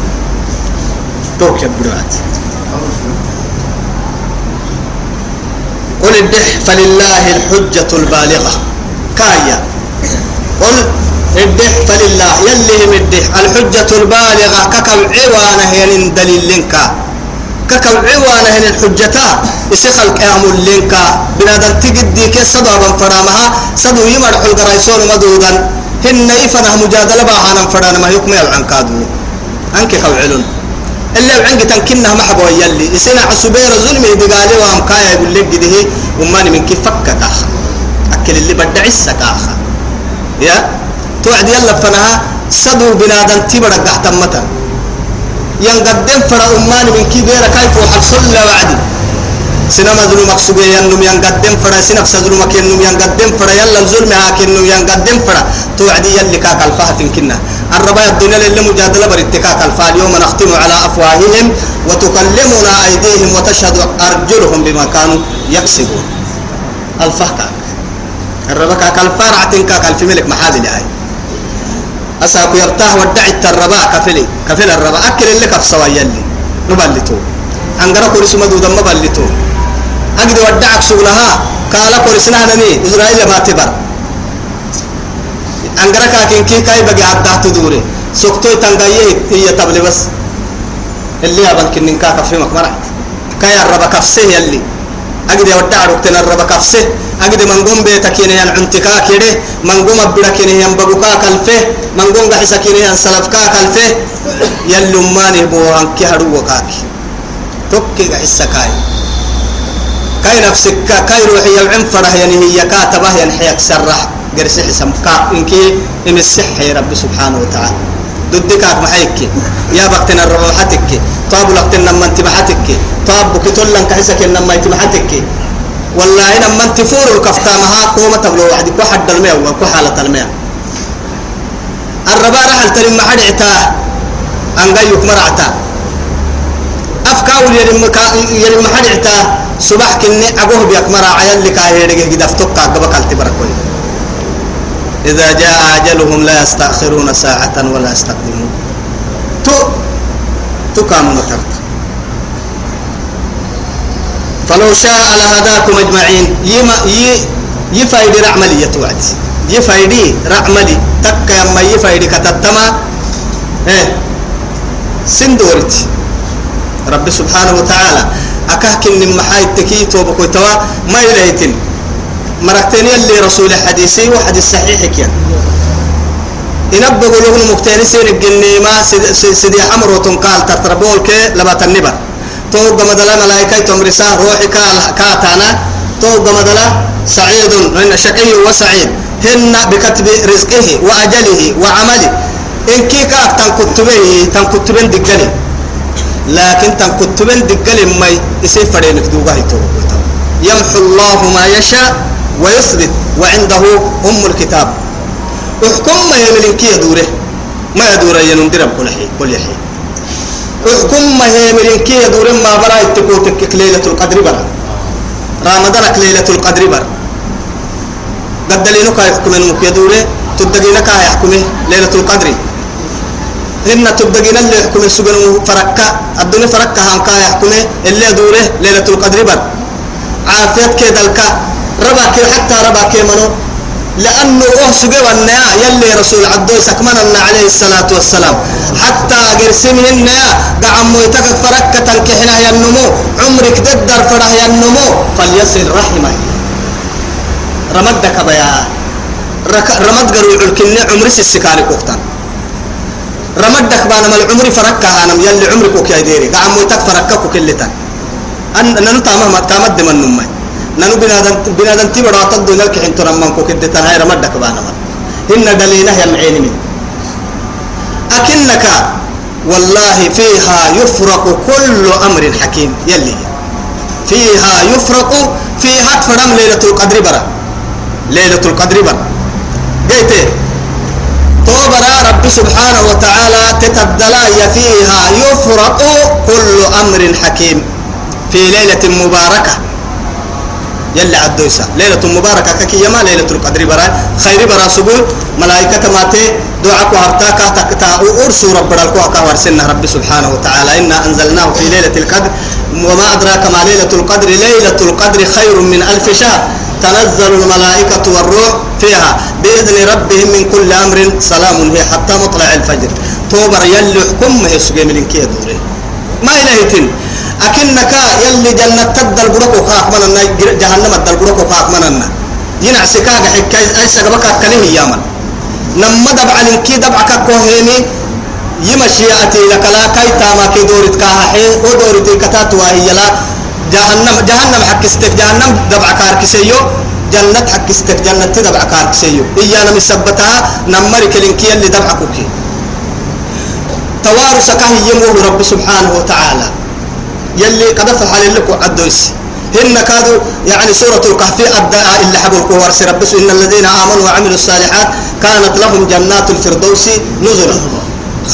توك يبدوات قل الدح فلله الحجة البالغة. كايا قل الدح فلله. يلي مدح الحجة البالغة ككم عوانة ين دليل لنكا. ككم عوانة ين الحجتا يسخ القيام لنكا. بنادم تجدي كي من فرامها. صدوا يمرح القرايسون مدودا. هن يفنه مجادلة باهانا فران ما يكمل عن أنك كوعلون اللي وعنك تنكنها محبوا يلي. يسنا عسبير ظلمي دقالي وام كايا يقول لك قده وماني من كيف فكك آخر أكل اللي بدع السك آخر يا؟ توعد يلا فنها صدو بنادم تبرك تحت متن ينقدم فرا أمان من كبير كيف وحصل وعدي. سينما ظلمك سجى ينم ينقدم فرا سينك سظلمك ينم ينقدم فرا. يلا الظلم هاك ينم ينقدم فرا. توعدي يلي كاك الفاه كنا الرباية الدنيا اللي مجادلة برتكاك الفاه اليوم نختم على أفواههم وتكلمنا أيديهم وتشهد أرجلهم بما كانوا يكسبون. الفاه كاك. الربا كاك الفاه رعتين كاك الفي ملك محابل هاي أساكو يرتاح ودعي التربا كفلي. كفل الربا أكل اللي كفصوا يلي. نبلتو. أنقرأ كورس مدودا مبلتو أجد ودعك سغلها قال كورسنا نني إسرائيل ما تبر. أنقرا كاكين كي كاي بقي عدها تدوري. سكتو تنقايه هي تبلي بس. اللي أبن كنن كاكا في مكمرات كاي الربا كفسه يلي. أجد ودع ركتنا الربا كفسه. أجد من قوم بيتك ين عنتكا كده. من قوم أبدك ين بقوكا كالفه. من قوم قحسك ين سلفكا كالفه. يلي ماني بوهان كي هدو وكاكي توكي قحسكاي. كاي نفسك كاي روحي يلعن فرح يعني هي كاتبه ينحيك سرح. قرس حسم كا إنكي إن الصحة يا رب سبحانه وتعالى. ضدك محيك يا بقتنا الروحتك. طاب لقتنا من تبحتك. طاب بكتول لنك حسك إنما يتبحتك والله إن من تفور الكفتا مها قومة تبلو وحدك. وحد الماء وكحالة الماء الربا رحل تلم حد عتاه أنقيك مرعتا. أفكاول يلم حد عتاه صباح كني أقوه بيك مرا عيال لك هيرجع كده فتوقع قبل تبركوي إذا جاء أجلهم لا يستأخرون ساعة ولا يستقدمون. تو تو كانوا مترت فلو شاء لهداكم أجمعين. يما ي يفايد رعملي يتوعد يفايدي رعملي. تك يما يفايدي كتتما. إيه؟ سندورت رب سبحانه وتعالى أكاكن محاي تكيت وبكوتوا ما يلهيتن. مركتين يلي رسول حديثي وحديث صحيح كيان ينبغوا لهم مكتنسين الجنة ما سيدي حمر وتنقال تتربول كي لبات النبر. توقع مدلا ملائكة تمرسا روحي كاتانا توقع مدلا سعيد إن شقي وسعيد. هن بكتب رزقه وأجله وعمله. إن كي كاك تنكتبه تنكتبين دقلي لكن تنكتبين دقلي ما يسير فرينك دوغا يمحو الله ما يشاء ويثبت وعنده أم الكتاب. احكم ما يملك يدوره. ما يدور ينندرب كل حي كل حي احكم ما يملك يدوره ما برا يتكوتك ليلة القدر برا. رمضان ليلة القدر برا. قد لينك يحكم المك يدوره تدقينك يحكم ليلة القدر. هن تبدقين اللي يحكم السجن فركة الدنيا فركة هانكا يحكم اللي يدوره ليلة القدر بر عافيت كده الكا ربا كي حتى ربا كي منو لأنه أه سجى والنيا يلي رسول عبدو سكمنا عليه الصلاة والسلام حتى قرسمهن دعمو يتكك فركة تنكحنا ينمو عمرك ددر فرح ينمو فليصل رحمه رمدك بيا رمد قروع الكنة عمري السكاري كوكتان رمدك بانا مال عمري فركة هانم يلي عمرك وكي ديري دعمو يتك فركة كلتان أن ننو تامه ما تامد من نمي ننو بنادم بنادم تبرع تدو نلك حين ترمان كو كده تنهاي رمدك بانا ما إن دليله يمعين من أكنك والله فيها يفرق كل أمر حكيم. يلي. فيها يفرق فيها تفرم ليلة القدر برا. ليلة القدر برا. قيت توبرا رب سبحانه وتعالى تتبدلا فيها يفرق كل أمر حكيم. في ليلة مباركة. يلي عدوسا ليلة مباركة كي يما ليلة القدر برا خير برا سبول ملائكة ماتي دعاك وهرتاك تكتا أرسو رب الكوة كورسنا رب سبحانه وتعالى. إنا أنزلناه في ليلة القدر. وما أدراك ما ليلة القدر. ليلة القدر خير من ألف شهر. تنزل الملائكة والروح فيها بإذن ربهم من كل أمر سلام هي حتى مطلع الفجر. توبر يلي حكم يسجي من كي دوري. ما إلهتين أكنك يلي جنة تدل بركو خاك مننا جهنم تدل بركو خاك مننا. ينع سكاك حكاية أي سقبك كله يامن نما دبع لنكي دبعك كوهيني يمشي أتي لك لا كي تاما كي دورت كاها ودورت كتات وهي لا. جهنم جهنم حكستك. جهنم دبع كاركسيو. جنة حكستك. جنة تدبع كاركسيو. إيانا مسبتها نمرك لنكي اللي دبعكوكي توارثك يموه رب سبحانه وتعالى. يلي قد فعل لك عدوس. هن كادوا يعني سورة الكهف الداء اللي حبوا ورس ربس. إن الذين آمنوا وعملوا الصالحات كانت لهم جنات الفردوس نزلا.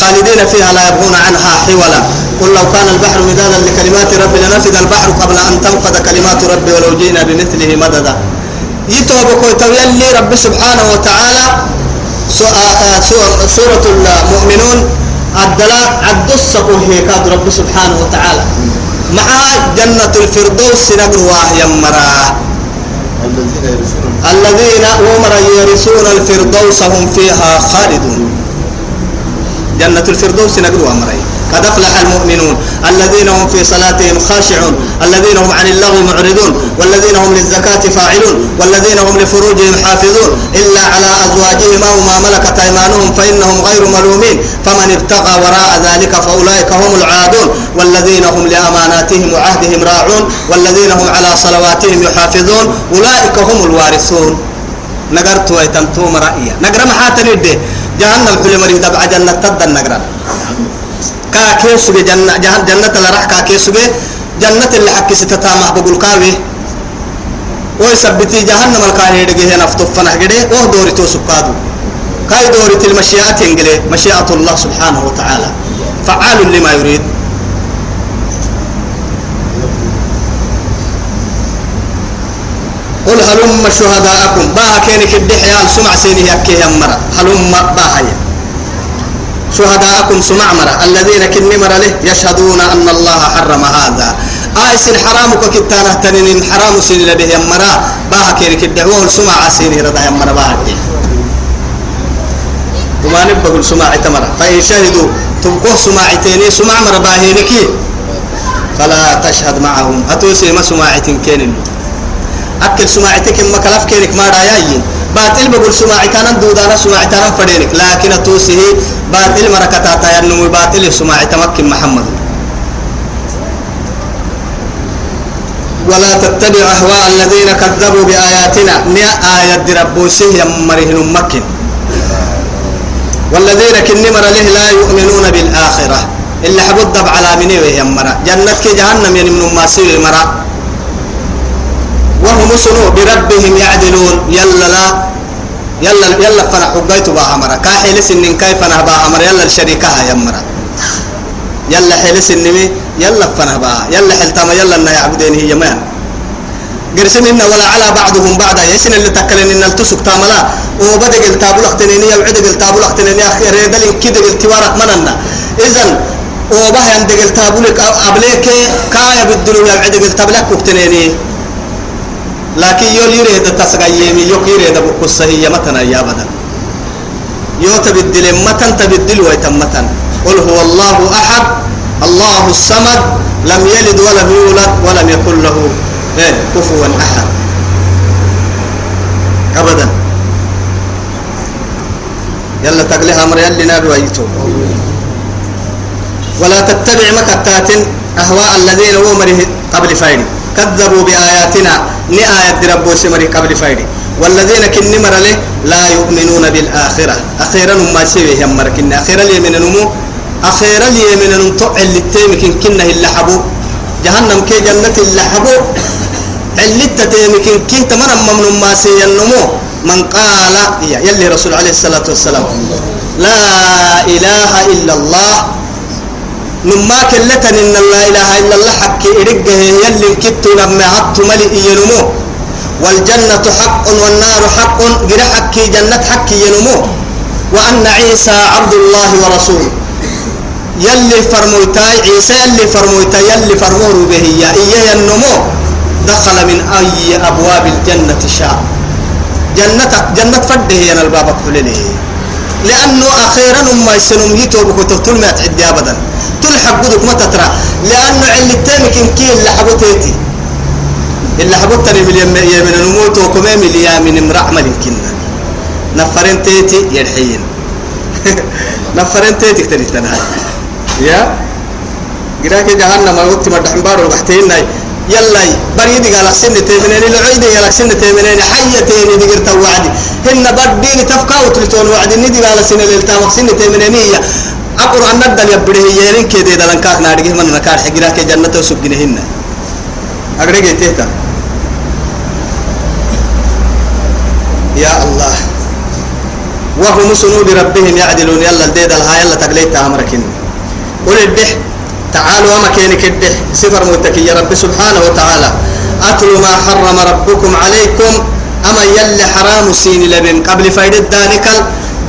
خالدين فيها لا يبغون عنها حولا. قل لو كان البحر مدادا لكلمات ربي لنفذ البحر قبل أن تنفذ كلمات ربي ولو جئنا بمثله مددا. يتوبك ويتولي رب سبحانه وتعالى سورة المؤمنون الدلاء عد السقو هيكاد رب سبحانه وتعالى. مع جنة الفردوس نقروا يمرا الذين أمر يرثون الفردوس هم فيها خالدون. جنة الفردوس نقروا أمرين. قد أفلح المؤمنون. الذين هم في صلاتهم خاشعون. الذين هم عن اللغو معرضون. والذين هم للزكاة فاعلون. والذين هم لفروجهم حافظون. إلا على أزواجهم أو ما ملكت أيمانهم فإنهم غير ملومين. فمن ابتغى وراء ذلك فأولئك هم العادون. والذين هم لأماناتهم وعهدهم راعون. والذين هم على صلواتهم يحافظون. أولئك هم الوارثون. نقرت ويتمتوم رأيا. نقر محاتني جهنم حلم مريد دبع جنة تد النقران كا كيسو جنة جهنم جنة لرح كا كيسو جنة اللي حكي ستتامع بقول كاوي. ويثبتي جهنم الكاهي دقيه نفتف فنح قده وه دوري تو سكادو كاي دوري المشيئة ينقلي مشيئة الله سبحانه وتعالى. فعال لما يريد. قل هلم شهداءكم. باها كينك الدحيال سمع سيني يكي يمرا هلم باها شهداءكم سمع مرة. الذين كن مرة له يشهدون أن الله حرم هذا. آيس حرامك كتانة تنين. حرام سين لبه يمرا باها كينك الدعوة سمع سيني رضا يمرا باها وما نبقى سماع تمرة فإن شهدوا تبقوا سماعتين سمع مرة باهينك فلا تشهد معهم. أتوسي ما سماعتين كينين أكل سماعتك ما كلف كينك ما رأيين. باطل بقول سماعتنا دودانا سماعتنا فدينك. لكن توسه باطل مركتا ينمو باطل سماعت مكن محمد. ولا تتبع أهواء الذين كذبوا بآياتنا. نيا آيات ربوسه يمرهن مكن والذين كن مر له لا يؤمنون بالآخرة. إلا حبض على مني يمرا جنتك جهنم ينمن ما سير مرا وهم سنو بربهم يعدلون. يلا لا. يلا يلا فرح. حقيت بها مرة كاحل سنين كيف أنا بها مرة يلا الشريكها يا مرة يلا حل سنمي يلا فنها بها يلا حلتما. يلا إن يعبدين هي ما. قرسم إن ولا على بعضهم بعضا. يسن اللي تكلن إن التسك تاملا وبدأ قلت أبو لختنيني وعد قلت أبو لختنيني أخي ريدل كده قلت وارك مننا إذن وبه عند قلت أبو لك أبليك كايا بالدلو وعد قلت أبلك وقتنيني لكن يول يريد تسقيمي يوك يريد بقصة هي متنا يا بدن يو تبدل متن تبدل ويتم متن. قل هو الله أحد الله الصمد لم يلد ولم يولد ولم يكن له إيه كفوا أحد. أبدا. يلا تقلها أمر يلي نابي ولا تتبع مكتات أهواء الذين هو مره قبل فايني كذبوا بآياتنا. نآية ربو سمري قبل فايدي. والذين كن مر لا يؤمنون بالآخرة. أخيرا ما سوي هم مركن أخيرا اليمين نمو. أخيرا اليمين نمو اللي تيمكن كنه اللي حبو. جهنم كي جنة اللي حبو. علت تيمكن كنت من ممن ما سي النمو. من قال يلي رسول عليه الصلاة والسلام لا إله إلا الله. نما كلتن إن لا إله إلا الله حق إرقه يلي كتو لما عدت ملئ ينمو والجنة حق والنار حق. قرأ حق جنة حق ينمو. وأن عيسى عبد الله ورسوله. يلي فرموتاي عيسى يلي فرموتاي يلي فرمور به. يا إيه ينمو. دخل من أي أبواب الجنة شاء. جنة جنة فده الباب كله لأنه أخيرا ما يسنم يتوب كتبتل ما تعدي أبدا. تلحق قدك ما تترى. لأنه علي التامك كي اللي حبوتيتي اللي حبوتني من يمن نموت وكما من من امرأ ملك كنا نفرين تيتي يرحين نفرين تيتي كتني تنهاي. يا؟ قراك جهنم الوقت ما دحن بارو وحتين يلا بريد قال سن تيمنين العيد قال سن تيمنين حية تيني دقرت وعدي. هن بدين تفكا وتلتون وعدي ندي قال سن للتام سن تيمنين القرآن ندل يبره يلين كده دلنا كاك نارجه من نكار حجرا كي جنة وسجنهن أقرأ تهتا. يا الله. وهم سنو بربهم يعدلون يلا الديد الها يلا تقليت أمركن قل الدح تعالوا أما كينك الدح سفر متكي. يا رب سبحانه وتعالى أتلوا ما حرم ربكم عليكم. أما يلي حرام سين لبن. قبل فايد الدانكل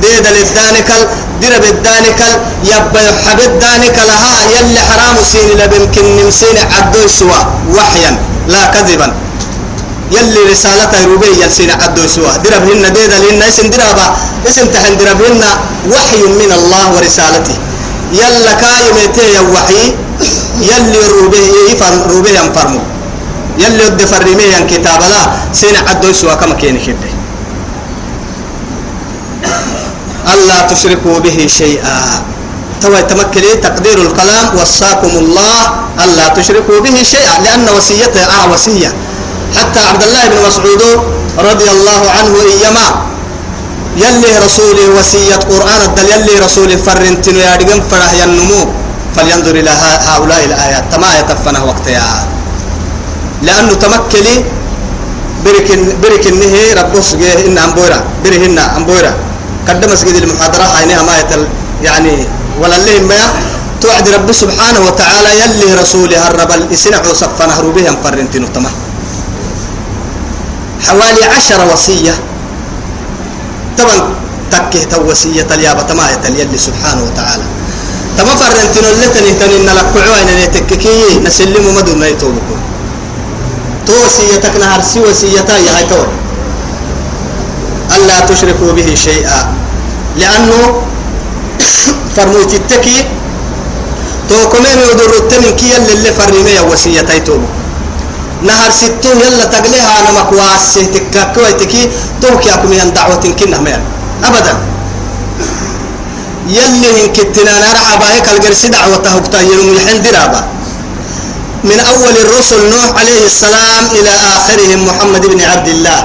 ديد الدانكل درب الدانكل يبا يحب الدانكل ها يلي حرام سين لبن. كن نمسين عدو سوا. وحيا لا كذبا. يلي رسالته روبي يلسين عدو سوا. دربهن ديدا لإن اسم دربا اسم تحن دربهن وحي من الله ورسالته. يلا كايمتي يا وحي يلي روبي يفر روبي ينفرمو يلي ود فرمي ين كتاب لا سين عدو سوا كما كين كده ألا تشركوا به شيئا. تو تمكلي تقدير الكلام وصاكم الله. ألا تشركوا به شيئا لأن وصيته آه وصية. حتى عبد الله بن مسعود رضي الله عنه إيما يلي رسولي وصية قرآن الدل يلي رسولي فرنتن يا رجم فرح ينمو. فلينظر إلى هؤلاء الآيات. تما يتفنه وقتها لأنه تمكلي بركن بركن نهي ربوس إن أمبورا برهن أمبورا قدم مسجد المحاضرة عينها ما يتل يعني ولا اللي ما توعد رب سبحانه وتعالى يلي رسولي هرب الإسنع وصفنا هروبهم فرنتين تمام حوالي عشر وصية طبعا تكه توسية اليابة ما يلي سبحانه وتعالى. تما فرنتين اللي تنهتني إن لك عوين نتككي نسلم مدو ما يتوبكم توسيتك نهار سي وسيتا يا تو ألا تشركوا به شيئا. لأنه فرموت التكي تو كمان يدور التمن كي اللي فرمي وسيتي توبو نهار ستو يلا تقليها أنا مكواس تكاكوي تكي توكي أكو من دعوة كنا مين أبدا. يلي هن كتنا نرعى باهيك القرسي دعوة هكتا يلوم يحن درابا من أول الرسل نوح عليه السلام إلى آخرهم محمد بن عبد الله.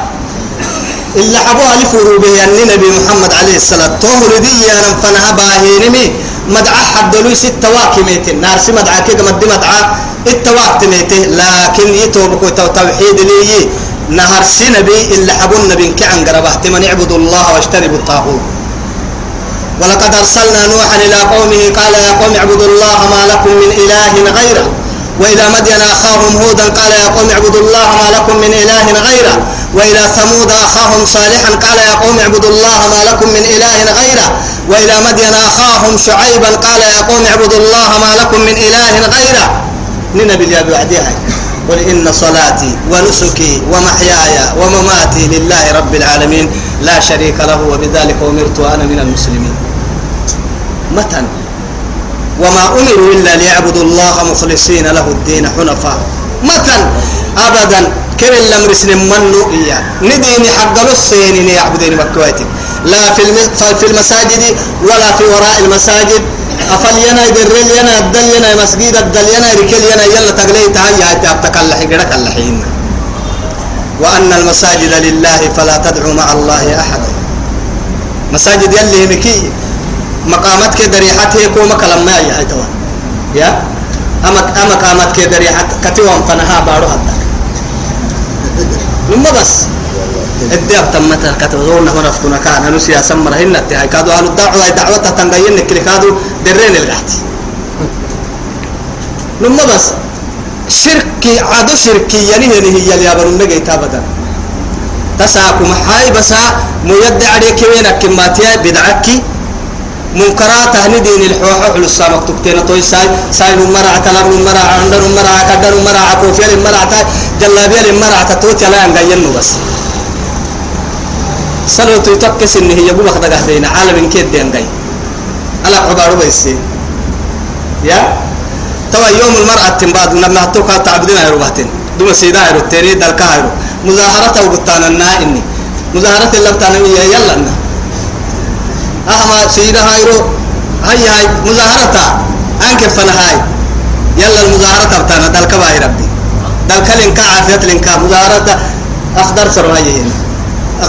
إلا حبوها لفروا به أن نبي محمد عليه السلام. طهر دي فنها باهينمي مدعى حد لوي ست واكميت نار سي مدعى كده مد مدعى التواكميت لكن يتوبك توحيد لي نهر سنبي إلا حبو النبي كعن قربه من اعبدوا الله واجتنبوا الطاغوت ولقد أرسلنا نوحا إلى قومه قال يا قوم اعبدوا الله ما لكم من إله غيره وإلى مدين أخاهم هودا قال يا قوم اعبدوا الله ما لكم من إله غيره وإلى ثمود أخاهم صالحا قال يا قوم اعبدوا الله ما لكم من إله غيره وإلى مدين أخاهم شعيبا قال يا قوم اعبدوا الله ما لكم من إله غيره ننبي اللي بعدها قل إن صلاتي ونسكي ومحياي ومماتي لله رب العالمين. لا شريك له وبذلك أمرت وأنا من المسلمين. متى؟ وما أمروا إلا ليعبدوا الله مخلصين له الدين حنفاء. متى؟ أبدا. كر الأمر سن منو إياه. نديني حق السين يعبدين مكواتي. لا في المساجد ولا في وراء المساجد. أفلينا يدرلينا الدلينا مسجد الدلينا ركلينا يلا تقليت هيا تبتكلح قرك اللحين وأن المساجد لله فلا تدعوا مع الله أحدا مساجد يلي مكي مقامات كده ريحته كو مكلم ما يا يا؟ أما أما قامات كده ريحت كتوم فنها بارو حتى لما بس. الدعوة تمت كتبوا لنا هنا فتنا كان. أنا سياسة مرهن التهاي كادوا أهل الدعوة. دعوة تنقين كل كادوا درين القحت لما بس. شركي عادو شركي. يعني هي اللي يابرون نجي تابدا تساكم هاي بسا. ميد عليك وينك كماتيا. بدعكي. منكرات هني دين الحوح على السامك تكتين توي. ساي ساي مرع تلام مرع عندر مرع كدر مرع كوفيل مرع تا جلابيل مرع تتوت لا ينقين بس. سلو تيتكس إن هي بوما خدق هدينا عالم كيد ينقي على عبارة بس يا؟ توا يوم المرأة تنباد نبنا توكا تعبدين هيرو بحتين دوما سيدا هيرو تيري دالكا هيرو مظاهرة وقتانا نا إني. مظاهرة اللي بتانا يلا نا أهما سيدا هايرو هاي هاي مظاهرة أنك فنا هاي. يلا المظاهرة بتاعنا دل كباي ربي. دل كلين كعافية لين مظاهرة أخضر سر هاي هنا.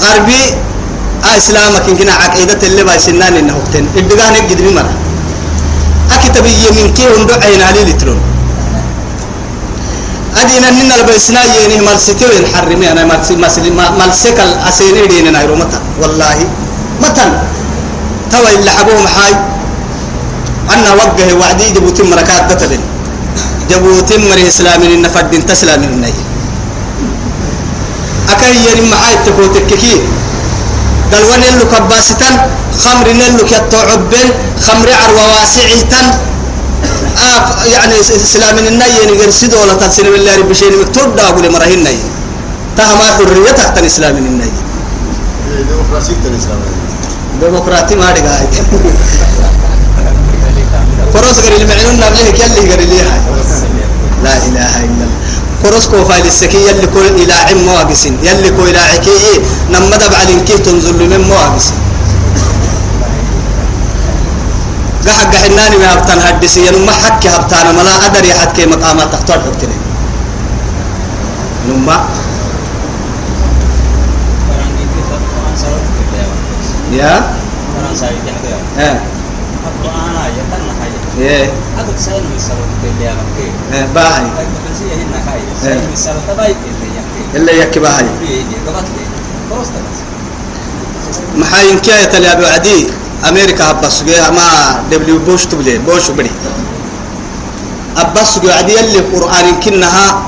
غربي آه إسلامك إن كنا عقيدة اللي باي سنان إنه وقتين إبدأ نجد بمرة أكتب يمين كي وندعين علي لترون أدينا ننا البيسنا يني ملسكي وين أنا ملسك ملسك الأسيني دينا نايرو متى؟ والله. متى؟ توا اللي حبوهم حاي. أنا وجه وعدي جبوتي مركات بتلين جبوتي مر إسلامي النفد تسلامي النهي أكاي يعني معاي تكوتك كي. قال ونلو كباستان خمر نلو كتعبن خمر عروا واسعتان آف يعني إسلام الناي نقر سيدو ولا تنسلم الله رب شيء مكتوب دا أقول مرهن ناي تهما حريتك تن إسلام الناي ديمقراطية الإسلام ديمقراطي ما دقا كروس غير اللي معنون نبله كيالي غير اللي هاي. لا إله إلا الله. كروس كو فايل السكي يلي كو إلى عم مواقسين يلي كو إلى عكي نما دبع لنكيه تنزل من مواقسين. قحق حناني ما هبتان هدسي ينو ما حكي هبتانا ملا أدر يحد كي مقامات تختار حبتني نما. يا؟ ها إيه. آه باهي إلا يكي باهي محاين كاية تلي أبو عدي أمريكا أبس ما دبليو بوش تبلي بوش بدي أبس عدي اللي قرآن كنها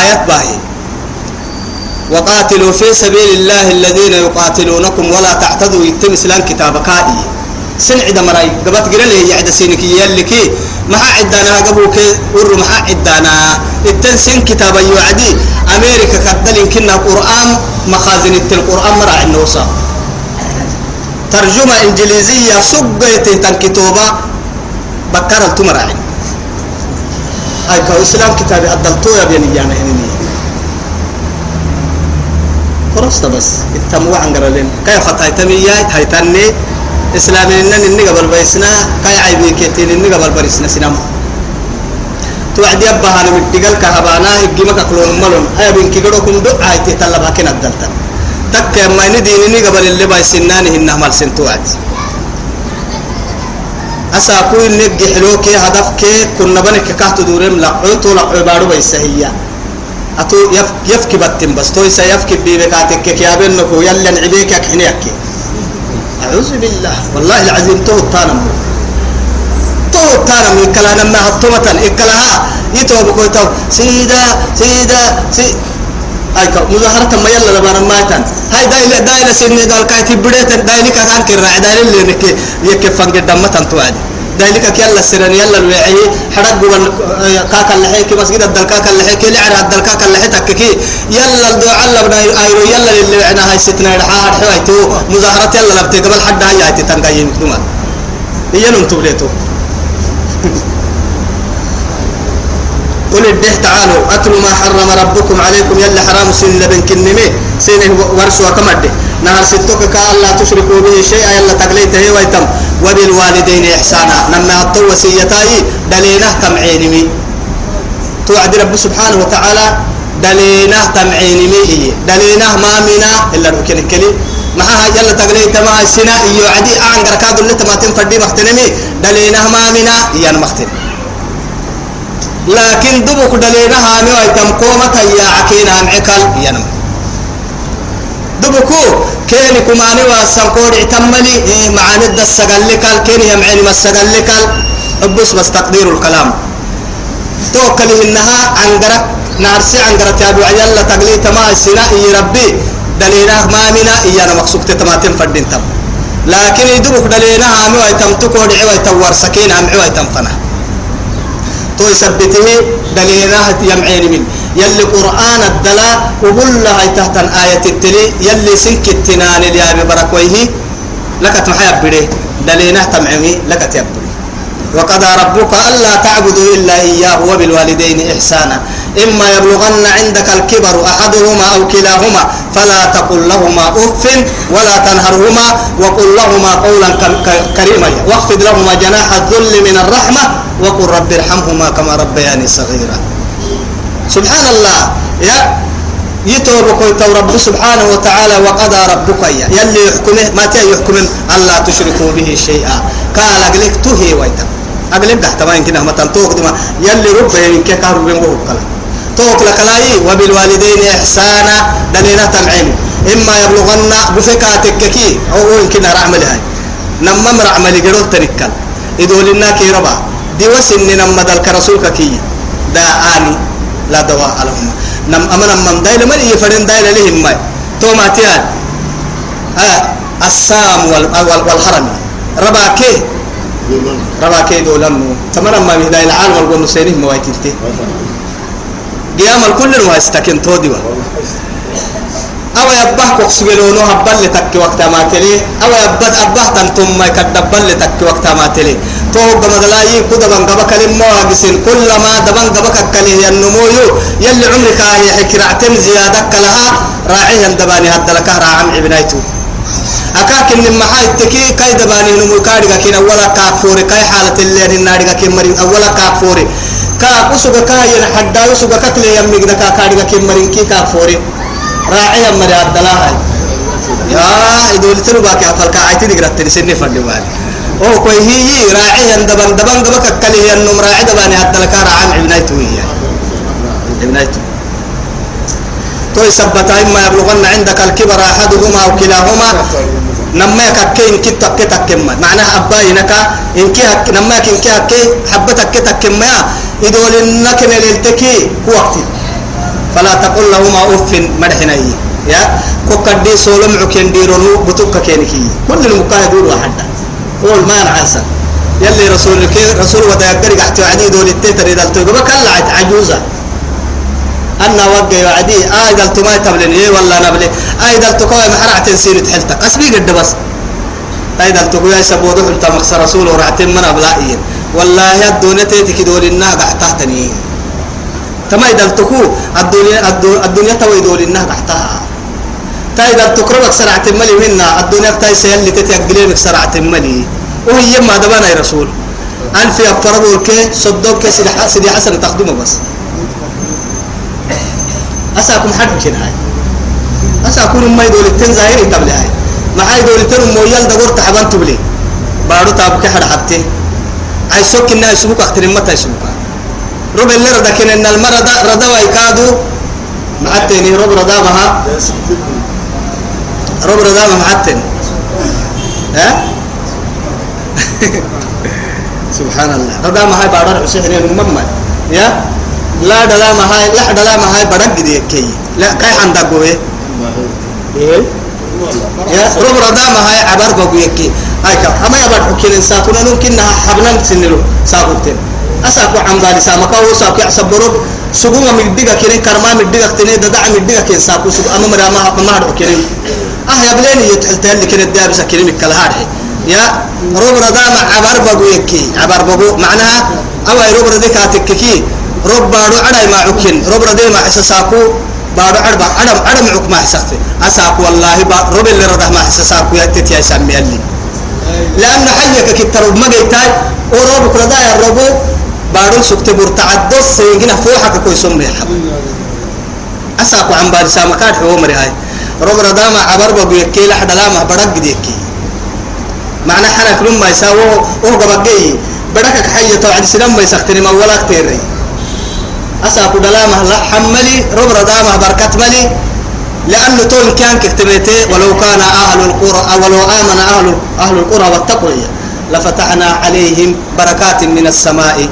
آيات باهي وقاتلوا في سبيل الله الذين يقاتلونكم ولا تعتدوا يتم إسلام كتابك هذه سن عدا مراي قبت قرا لي يعد سينك يلك ما عدنا قبوك ور ما عدنا التن سن كتاب يعدي أمريكا كدل كنا قرآن مخازن القران مرا النوصا ترجمة إنجليزية سبيت تن كتابه بكر التمرعين هاي كو إسلام كتاب ادلتو يا بني يعني هني. فرصة بس. التموع عن قرلين كيف خطايتمي هايتني إسلامي إنن إني قبل بيسنا كاي عيبي كتير إني قبل بريسنا سينما. توعد يبها أنا متقل كهبانا هجي مكا كلون ملون. أي بين كيقولوا كن دو عايتي تلبا كنا تك ما ندي إني قبل اللي بيسناني هنا مال سنتوعد أسا كوي نجي حلوكي هدفك كنا بنك كهت دورم لقعو تو لقعو بارو بيسهيا أتو يف يفكي بتم بس. توي سيفكي بيبكاتك كيابين نكو يلا نعبيك حنيكي. أعوذ بالله. والله العظيم تو التانم. تو التانم. إكلا نما هطمة إكلاها يتو بكو تو سيدا سيدا سي. أي كو مظاهرة ما يلا لبانا ماتن هاي دايلة دايلة سيدني. دال كاي تبريت دايلة كان كرا. دايلة اللي نك يكفن قدام متن كي يلا سرن يلا الوعي حرق جوال كاك اللي حيك مسجد الدل كاك اللي عرى الدل كاك اللي حيتك كي. يلا الدعاء الله بنا أيرو يلا اللي عنا هاي ستنا رحاها حويتو مظاهرة يلا لبتي قبل حد هاي هاي تتنقايم دوما. هي ننتو بليتو قل الده تعالوا أتلوا ما حرم ربكم عليكم يلا حرام سن لبن كنمي. سنه ورسوا كمده نهر ستوك كألا تشركوا به شيئا يلا تقليته ويتم. وبالوالدين إحسانا. نما أطو وسيتاي دلينه تمعينمي توعد رب سبحانه وتعالى دلينه تمعينمي دلينه ما منا إلا ركن الكلي. معها يلا تقليت ما السنا يعدي أعنقر كادو اللي تماتين فردي مختنمي دلينه ما منا يان مختنمي لكن دبك دلينا هامي ويتم. قومة يا عكينا معكال ينم دبكو. كيني كماني واسنقود اعتملي إيه معاني دا السقلكال كيني يمعيني ما السقلكال. بس بس تقدير الكلام. توكله إنها عنقرك نارسي عنقرك يا أبو عيال تقليت ما السناء ربي. دلينا ما منا إيانا مقصوك تتماتين فردين تم. لكن يدبك دلينا هامي ويتم تقود عوي تور سكين هم عوي تنفنه تو يثبته دليلنا يمعين من يلي قرآن الدلا وقل لها تحت آية التلي يلي سنك التنان اللي أبي بركويه لك تمحيب بده دليلنا تمعمي لك تيبدو وقضى ربك ألا تعبدوا إلا إياه وبالوالدين إحسانا. إما يبلغن عندك الكبر أحدهما أو كلاهما فلا تقل لهما أف ولا تنهرهما وقل لهما قولا كريما. واخفض لهما جناح الذل من الرحمة وقل رب ارحمهما كما ربياني صغيرا. سبحان الله يا يتوبك ويتو رب سبحانه وتعالى وقضى ربك يا يلي يحكمه ما تي يحكم ألا تشركوا به شيئا. قال لك تهي ويتم أقلب تحت ما يمكن هم تنتوك دما يلي ربه يمكن كهرب بين وهو توك لكلاي وبالوالدين إحسانا دلينا تنعيم إما يبلغن بفكاتك كي أو يمكن رعمل هاي نما رعمل جرول تنكل يدول لنا كي ربا. دي وسن نما رسولك كي. دا آني. لا دواء لهم. نم أمنا من دايل من يفرن دايل لهم ما تو ما تيان آه السام وال والحرم ربا كي؟ ربا كي دولن تمرا ما من دايل عالم والقول نسينه موايتنتي قيام الكل واستكن تودي أو يبه كوكسبلونو هبل لتك وقت ما تلي أو يبه أبه تنتم ما يكدبل لتك وقت ما تلي. تو قم دلاي كده بان قبك لما واجسين كل ما دبان قبك كله ينمويو يلي عمرك هي حكرعتم زيادك لها راعيها دباني هد لك راعم ابنايتو أكاكن لما هاي تكي كاي دباني نمو كاريكا كين أولا كافوري. كاي حالة اللي ناريكا كين مريم أولا كافوري. كا أسوغا كاي حدا أسوغا كتلي يمي كدا كاريكا كين مريم كي كافوري. راعيها مري عبدالله يا إدول تلو باكي أفل كاعيتي دي قرأت تنسيني فردي والي. أو كوي هي راعيها دبان دبان دبك كلي النم راعي دباني عبدالله راعي ابنايتو هي ابنايتو توي سبتا إما يبلغن عندك الكبر أحدهما أو كلاهما. نما ككين كي تك تكما معناها أباي نكا إن كي هك نما هك حبتك تكما يدول إنك نلتكي وقتي فلا تقل لهما أف مدحنا يا كوكدي سولم عكين ديرونو بتوكا كينكي. كل المكاه دول واحدة. قول ما نعسى يلي رسول رسول ودا يقدر قحتي وعدي دول التتر إذا التوقف كلا عجوزة. أنا وجه وعدي آيد التما تبلن إيه ولا نبلي آيد التقوى محرع تنسين تحلتك. أسبي قد بس. آيد التقوى يسبودو أنت مقصر رسول ورعتين من أبلائين والله الدنيا تيتك دول النها قحتهتني تما إذا التقو الدنيا الدنيا توي دول النها قحتها تايد التقرب أكثر عتملي منا الدنيا تاي سهل اللي تتأجلين أكثر عتملي وهي ما دبنا يا رسول. ألف يفرضوا كي صدق كي سيدي حسن تقدمه بس. أساكم حد كن هاي؟ أساكم ما يدول التن ظاهر قبل هاي. ما هاي دول التن مو يل دور تعبان تبلي. بارو تاب كحد حبتي. أي سوك إنها يسبوك أختر متى يسبوك رب اللي ردا كن إن المرض ردا ويكادو. معتني رب ردا مها. رب ردا ما معتن. ها؟ سبحان الله ردا ما هاي بارو حسين الممّن يا؟ لا دلا ما هاي لا دلا ما هاي بدك دي كي. لا كاي عندك قوي إيه؟ يا؟ رب ردا ما هاي عبر بقوي كي هاي كا أما يبغى حكي ساكونا ممكن نها حبنا سنلو ساكوتين أساكو عم بالي سامك أو ساكو يحسب برب سجوما مدقة كنين كرما مدقة كنين ددع مدقة كن ساكو سجو أما مرا ما ما هاد كنين أه يا بليني يتحل تهل كنين ديابس كنين الكلهار يا رب ردا ما عبر بقوي كي عبر بقو معناها أو رب ردا كاتك كي. رب بارو عدا ما عكين. رب ردي ما حسساكو بارو عدا عدا عدا معك ما حسسته أساكو والله رب اللي رده ما حسساكو يتت يا سامي اللي. لأن حيك كتر ما جيتاي ورب كردا يا رب بارو سكت برتعد سيجنا فوحك كوي حب أساكو عن بالي سامكات هو مري هاي. رب ردا ما عبر بقو يكي لحد لا ما بدك ديكي معنى حنا كلهم ما يساووا وهو قبقي. بدك حية توعد سلام ما يسختني ما ولا كتير أساكو دلامة لا حملي رب ردامة بركة ملي. لأنه تون كان كتبته ولو كان أهل القرى ولو آمن أهل أهل القرى واتقوا لفتحنا عليهم بركات من السماء.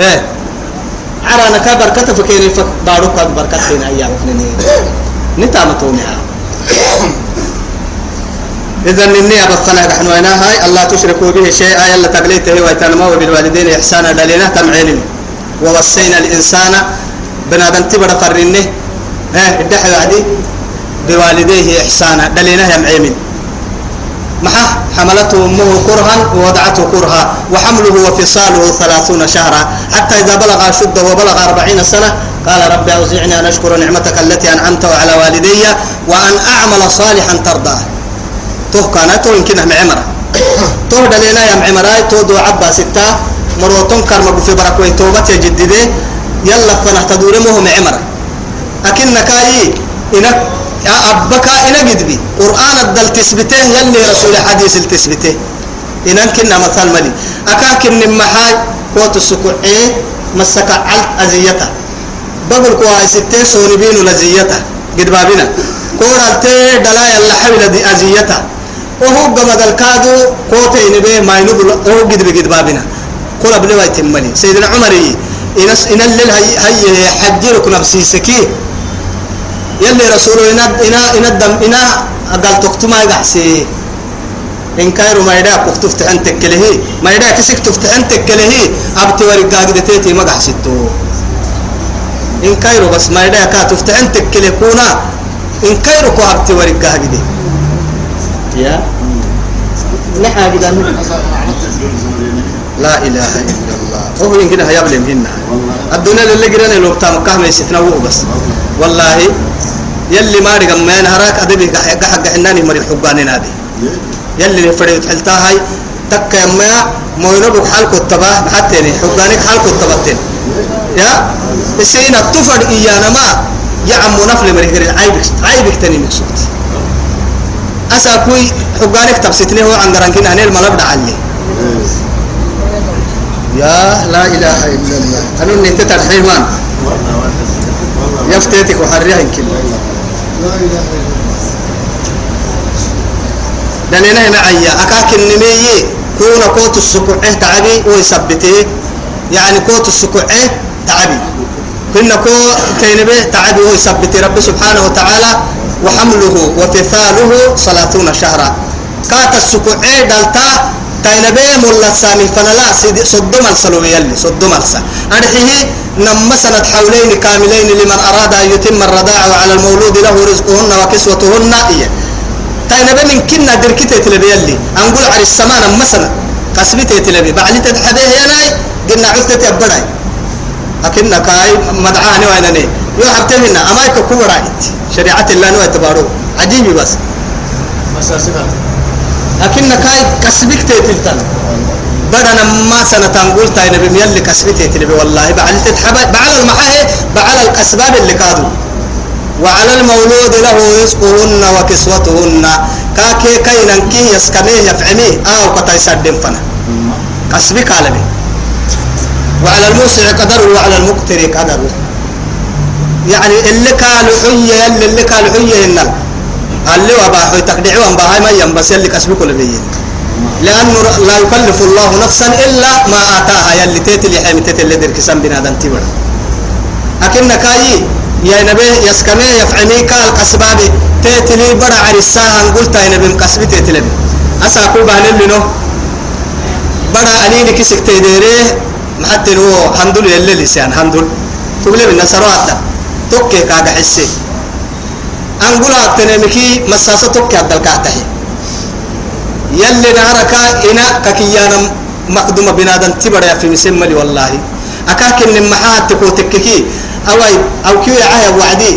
إيه. إذا إني أبصنا نحن وينا هاي الله تشركوا به شيئا. يلا تقليته ويتنموا بالوالدين إحسانا دلينا تمعينين ووصينا الإنسان بنادم تبر فرنه ها الدحي عدي بوالديه إحسانا محا حملته أمه كرها ووضعته كرها وحمله وفصاله ثلاثون شهرا. حتى إذا بلغ شده وبلغ أربعين سنة قال رب أوزعني أن أشكر نعمتك التي أنعمت على والدي وأن أعمل صالحا ترضاه. تو كانت يمكن عمرة تو دلينا يا عمرة تو دو عبا ستة مروتون كرم في بركوي توبة جديدة يلا فنح تدور مهم عمرة أكن كاي إنك يا أبكا إنا قدبي. قرآن الدل تثبته يلي رسول حديث التثبته إنك كنا مثال ملي. أكاك إن محاي كوت السكوعي مسك على أزيته بقول كوا ستة سوني بينو لزيته قد بابنا كورا تي دلايا اللحوي لدي أزيته وهو قمد الكادو كوتي نبي ما ينقل هو قد بقد بابنا كورا بلوا يتمني سيدنا عمري إنس إن الليل هي سكي. يلي رسوله إنا إنا إنا الدم إنا قال تكتما يحسي إن كايرو ما يدا كفتفت أنت كله ما يدا كسك تفت أنت كله أبتي ورقا قدتي ما قحسيتو. إن كايرو بس ما يدا كاتفت أنت كله كونا. إن كايرو كو أبتي ورقا قدي يا؟ نحا قد لا إله إلا الله. هو يمكن هيبلي مهنا الدنيا اللي قرنا لو بتاع مكة ما يستنوا بس. والله يلي ما رجع ما نهارك أدبي حق حناني مري حقاني نادي. يلي فريد حلتها هاي تك ما ما ينبغ حالك التبا حتى حقانك حالك التبتين. يا؟ السينا تفر إيانا ما يا عم نفل مري غير عيبك عيبك تاني مقصود أسا كوي حقانك تبسطني هو عن قرانكين هني الملاب عليه يا لا إله إلا الله. أنا نتت الحيوان يفتيتك وحريها يمكن دلنا هنا عيا أكاك النمية كون كوت السكوعة تعبي ويثبته يعني كوت السكوعة تعبي. كنا كو تينبه تعبي ويثبته رب سبحانه وتعالى وحمله وفثاله ثلاثون شهرا. كات السكوعة دلتا تينبه ملا سامي فنلا سيد صدوم السلوي يلي صدوم السا أرحيه نما سنة حولين كاملين لمن أراد أن يتم الرضاعة وعلى المولود له رزقهن وكسوتهن إيه تينبه من كنا دركته تلبي يلي أنقول على السماء نما سنة كسبته تلبي بعلي تتحبه يناي قلنا عزتة أبداي أكننا كاي مدعاني وينني. يو حبتهن أما يكو رايت شريعة الله نوى تبارو عجيبي بس. مساسبات لكن كاي كسبك تيتلتن. بدنا ما سنة تنقول تاين بميل اللي كسبك تيتلبي والله. بعد تتحب بعد المحاه بعد الأسباب اللي كادوا وعلى المولود له رزقهن وكسوتهن. كاكي كاينا كي يسكميه يفعميه أو كتا يسدم فنا. كسبك عالمي وعلى الموسع قدره وعلى المقتر قدره يعني اللي قالوا حية اللي قالوا حية النل اللي وباحوا تقدعوا أن باهاي ما ينبس يلي كسبك لبيين لأنه لا يكلف الله نفسا إلا ما آتاها يلي تيتلي حيمي تيتلي درك سن بنادم تبر أكن كاي يا نبي يسكمي يفعمي قال قسبابي تيتلي برا عرساها قلت يا نبي مقسبي تيتلي أساكو بان اللي نو. برا أنيني كسك تيديري محتى هو حمد لله اللي لسان حمد تقولي من نصرات توكي كاga حسي. أنقول أتنمكي مساسة توكي عبد الكعتة يلي نهارك إنا ككيانا مقدوم بنادم تبرع في مسمى لي والله أكاك إن محات تكوتككي أو أو كيو عايا وعدي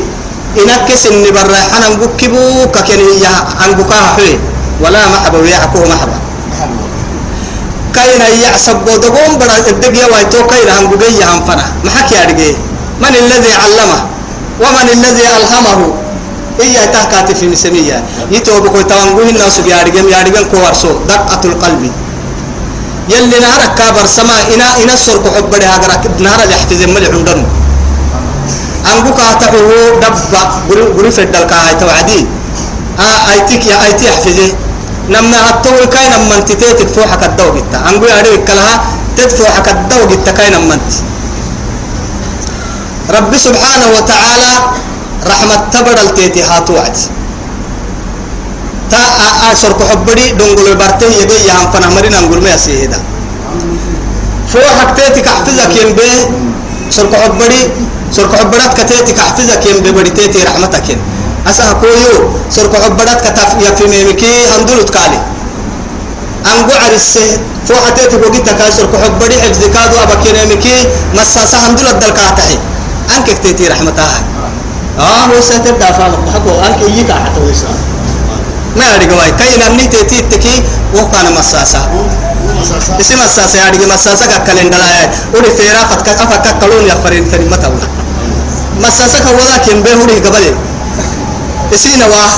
إنا كس إن برا حنا نقول كبو ككين يا أنقوكا حوي ولا محبة ويعكوه محبة كاينا يعصب ودقوم برا الدقيا وايتو كاينا أنقوكي يهنفنا محكي أرجي من الذي علمه ومن الذي ألهمه إيا تحكات في مسمية يتو بكو توانقوه الناس بيارجم يارجم كوارسو دقة القلب يلي نهارك كابر سما إنا إنا السرق حب بدها نهار يحفظ ملي عندن أنقوك أتحوه دبا قري في الدلقاء هاي توعدي. آه أيتك يا أيتي يحفظه نما هتو كاين من تتيت فوحك الدو جتا أنقول أدري كلها تدفوحك الدو جتا كاين من رب سبحانه وتعالى رحمة تبر التيتي هاتو عد تا أسرق حبري دنقل برته يجي يهم فنا مرينا نقول ما يسيهدا فو حكتيتي كحفظك يم به سرق حبري سرق حبرات كتيتي كحفظك يم به بدي تيتي رحمتك ين أسا كويو سرق حبرات كتاف يفي ميمكي هندلت كالي. أنقو عرسه فو حتيتي بوجيتا كاي سرق حبري حفظ كادو أبكي ميمكي مساسا هندلت دلكاتحي. أنك تيتي رحمتها. آه هو ساتر دافع حقه. أنك يجيك حتى ويسا ما أدري قواي كاين أمني تيتي تكي وكان مساسا اسم مساسا أدري مساسا ككلين دلايا ودي فيرا فتك أفك كلون يفرين فرين متى مساسا كولا كين به ودي قبلي. اسينا واه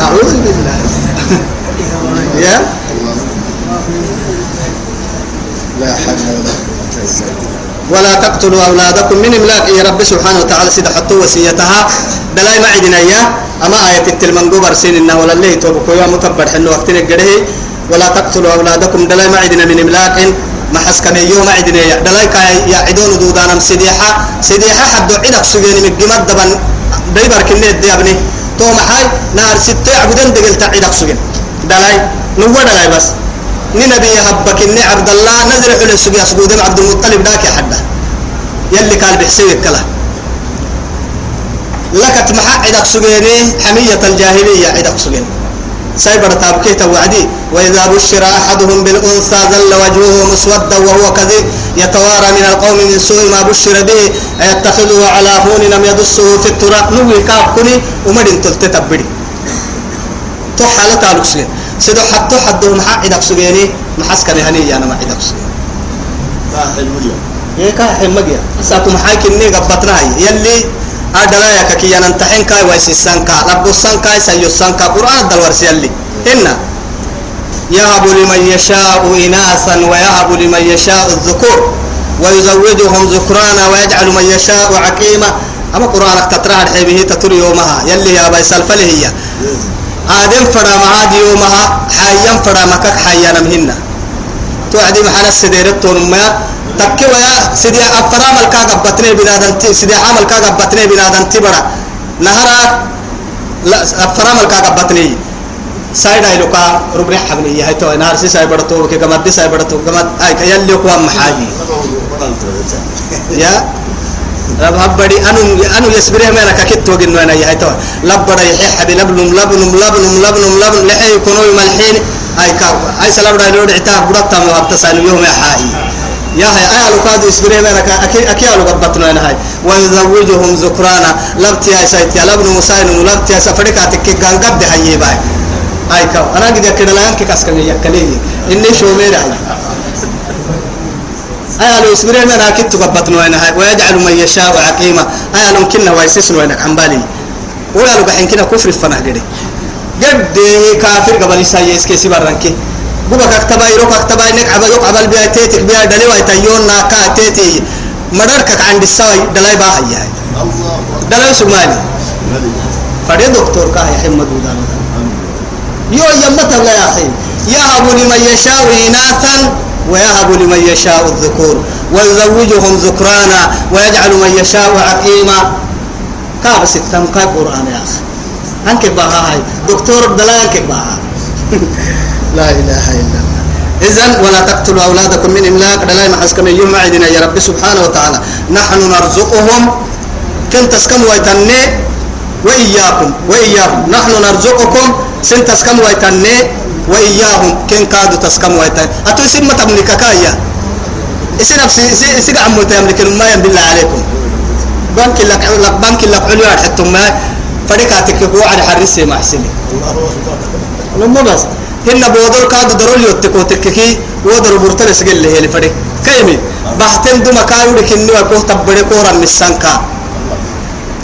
أعوذ بالله. يا؟ لا حول ولا قوة إلا بالله. ولا تقتلوا أولادكم من إملاق. يا رب سبحانه وتعالى سيد حطوا وسيتها. دلاي ما عدنا يا أما آية التلمنقو برسين إنه ولا اللي توبكو يا متبر حلو وقتنا الجره ولا تقتلوا أولادكم. دلاي ما عدنا من إملاق. ما حسكن يوم عدنا يا دلاي كا يا عدون دودانا سديحة سديحة حد عدك سجين من جمد دبن. بيبر كنية دي أبني. تو محاي نار ستة. عبدن دقل تعيدك سجين. دلاي نو دلاي بس. نبي هبك إني عبد الله نزل على السوق يسجود عبد المطلب داك يا حدا يلي قال بحسيك كلا. لك تمحق عدك سجيني حمية الجاهلية عدك سجين سايبر تابكيت وعدي. وإذا بشر أحدهم بالأنثى ظل وجهه مسودا وهو كذب. يتوارى من القوم من سوء ما بشر به. يتخذه على هون لم يدسه في التراب. نوي كاب كني ومدين تلتتبدي تو حالة لكسين سيدو حتى حدو محا عدك سجيني محسك مهني أنا ما عدك سجيني لا المليون إيه كا حمجيا ساتو محاي كني قبطنا يلي أدلا يا كي ينتحين كاي ويسسان كا لبسان كاي سيسان كا قرآن دل ورسي يلي. إن يهب لمن يشاء إناثا ويهب لمن يشاء الذكور. ويزوجهم ذكرانا ويجعل من يشاء عقيما. أما قرآن تترى الحبيه تتر يومها. يلي يا بيس الفلهية آدم فرا معاد يومها حيا فرا مكك حيا نمهنا توعدي محل السديرة تونما تكي ويا سيدي أفرام الكا قبتني بنادن سيدي عمل كا قبتني بنادن تبرا نهرا لا أفرام الكا قبتني سايدا يلوكا ربري حبني هاي تو نهار سي ساي بدتو كي قمد ساي بدتو قمد أي كيالي كوا محاجي. يا؟ هبدي أنو أنو يسبره ما أنا ككت وجن وأنا يا تو. لبرا يحيى حبي لبنم لبنم لبنم لبنم لبن لحي يكونوا ملحين أي كاب أي سلام رأي لود عتاب برتا ما بتسأل يوم يا حاي يا هاي أي لو كاد يسبره ما أنا كأكي أكي لو قبضنا أنا هاي. ويزوجهم ذكرانا. لبتي هاي سايتي لبن مساين ولبتي هاي سفرك أتكي كان قبض هاي باي. أي كاب أنا قد كده لا يمكن كاسكني يكليه إني شو ميرا أيا لو يسبرين أنا كنت قبضنا أنا هاي ويجعل من يشاء عقيما أيا لو كنا ويسسن وينك عن بالي ولا لو بحين كنا كفر فنه قدي قد كافر قبل يساي يسكي سبرنكي بوبا كتبا يروك كتبا إنك عبا يوك عبال بيا تيتك بيا دلي ويتيون ناكا تيتي. مدركك عند السوي دلاي باها الله دلاي سمالي فدي دكتور كاه يحمد ودان يو يمتا لا يا أخي. يهب لمن يشاء إناثا ويهب لمن يشاء الذكور ويزوجهم ذكرانا ويجعل من يشاء عقيما. كاب ستم كاب قرآن يا أخي. أنك بها هاي. دكتور دلا أنك بها. لا إله إلا الله. إذن ولا تقتلوا أولادكم من إملاق. دلا ما حسكم يوم عيدنا يا رب سبحانه وتعالى. نحن نرزقهم. كنت تسكم ويتني وإياكم وإياهم. نحن نرزقكم. سن تسكم ويتني وإياهم كن كادوا تسكم ويتني أتو اسم تملك كايا اسم نفسي اسم عمو تملك ما بالله عليكم. بنك لك لك بنك لك عليا حتى ما فريقاتك هو على حرسي مع سني لما بس. هن بودر كادوا درول يتكو تككي ودر برتلس قال لي هي فريق كيمي؟ بحتن دم كايو لكني وكو تبري كورا مسانكا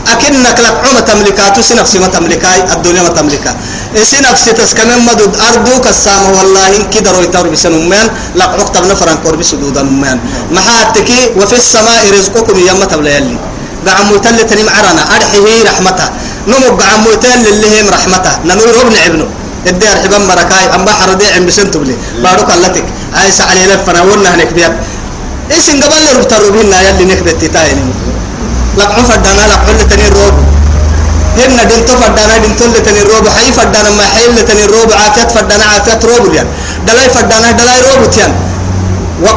أكنك لك عمة تملكات سنفسي ما تملكاي الدنيا ما تملكا سنفسي تسكمن مدد أرضوك السامة والله إن كده روي تور بسن أمان لك عقتب نفران قرب سدود أمان محاتكي وفي السماء رزقكم يما تبلا يلي. قعمو تل تنم عرنا أرحيه رحمته. نمو قعمو تل اللي هم رحمته. نمو ربن ابنه. الدير حبان مركاي أم بحر دي عم بسنتو بلي بارك اللتك عايس علي لفنا ونا هنك بيك إيش قبل ربطر بينا يلي نكبت تتاين لك عفدنا لك حلتني الروب. هن دنتو فدانا دنتو لتني الروب. حي فدانا ما حي لتني الروب. عافيت فدانا عافيت روب ليان دلاي فدانا دلاي روب تيان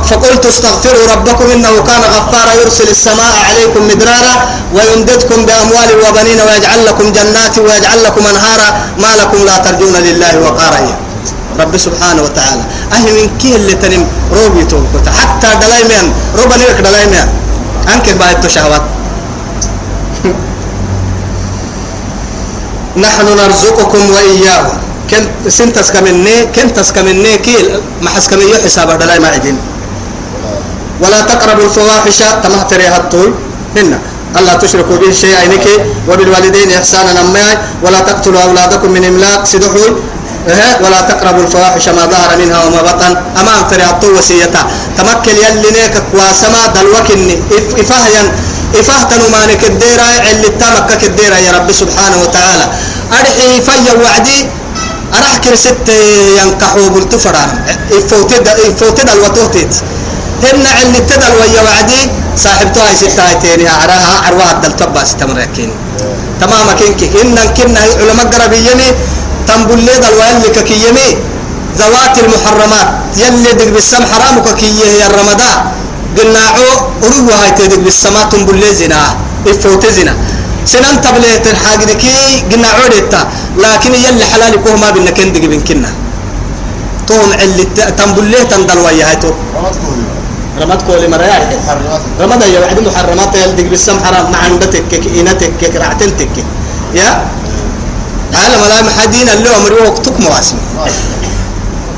فقلت استغفروا ربكم إنه كان غفارا يرسل السماء عليكم مدرارا ويمددكم بأموال وبنين ويجعل لكم جنات ويجعل لكم أنهارا. ما لكم لا ترجون لله وقارا. رب سبحانه وتعالى. أهل من كي اللي تنم روبي حتى دلايمين روبا أنك بايت شهوات نحن نرزقكم وإياهم. كن سنتس كمني كنتس كمني كيل. ما حس كمي حساب دلاي ما عدين ولا تقربوا الفواحش. تمهتري هالطول هنا ألا تشركوا به شيئا. إنك وبالوالدين إحسانا أما ولا تقتلوا أولادكم من إملاق. سدحول ولا تقربوا الفواحش. ما ظهر منها وما بطن. أمام فريات وسيتا. تمكن يلي نيك واسما دلوكني. إفهيا إفهتنوا ما الديرة اللي تمك الديرة يا رب سبحانه وتعالى. أرحي فيا وعدي أراح كرست ينقحوا بالتفران إفوتد إفوتد الوتوتيت. هن اللي تدل ويا وعدي صاحبتها هاي ستة هايتين عراها عروها الدل تبا ستمركين تماما كينك إن كنا علماء قربيني تنبلي دل ويلك كيمي. ذوات المحرمات يلي دق بالسم حرامك كيه يا الرمضان قلنا عو أروها هاي تدق بالسما تنبلي زنا إفوت زنا. سنن تبليت الحاجة كي قلنا عودتا لكن يلي حلال كوه ما بينا كندق بين كنا توم اللي تنبلي تندل ويا هاي تو. رمات كولي مرياح رمض يا واحد محرمات يلدق بالسم حرام مع عندتك إنتك رعتنتك يا؟ عالم لا محدين اللي عمري وقتك مواسم.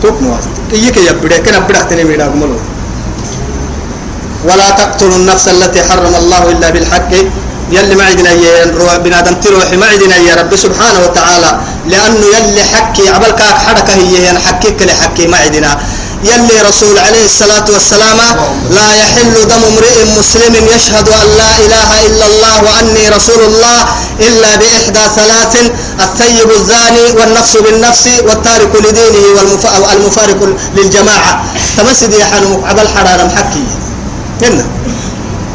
توك مواسم. كيك يا بدي كنا بدي أحتني ميدا قملو ولا تقتلوا النفس التي حرم الله إلا بالحق. يلي معدنا يا بنادم تروح معدنا يا رب سبحانه وتعالى. لأنه يلي حكي عبلك حركة هي حكيك لحكي معدنا يلي رسول عليه الصلاة والسلام لا يحل دم امرئ مسلم يشهد أن لا إله إلا الله وأني رسول الله إلا بإحدى ثلاث الثيب الزاني والنفس بالنفس والتارك لدينه والمفارق للجماعة. تمسد يا حنو عبل حرارة محكي هنا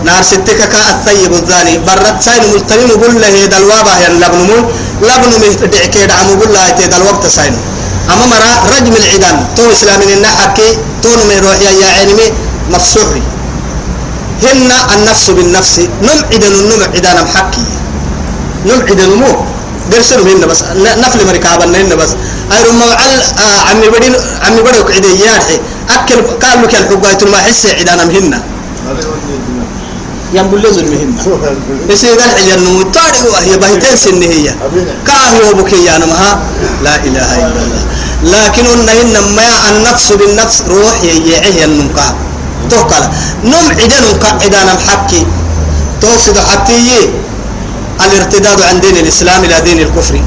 نار ستك كا الثيب الزاني برت ساين ملتمم بقول له دلوابة ين لبن مول لبن مدعك يدعم بقول له تي دلوابت ساين. أما مرا رجم العدان تو إسلام إن حكي. تو من روح يا علمي مفسوري هن النفس بالنفس. نم عدن نم عدان محكي نم عدن مو. درسهم هن بس. نفل مركابا هن بس. أي رم عل عمي بدين عمي بدو كعدي يارحي. أكل قالوا كان حقايت ما حس عدانهم هن. ينبل لزل مهن يصير قال حجر نمو تاري وهي بهتين سن هي. كاهي وبكي أنا مها لا إله إلا الله. لكن إن ما النفس بالنفس روح يجيعه النمكا توكل نم عدن عدانا محكي توصد حتى الارتداد عن دين الإسلام إلى دين الكفر.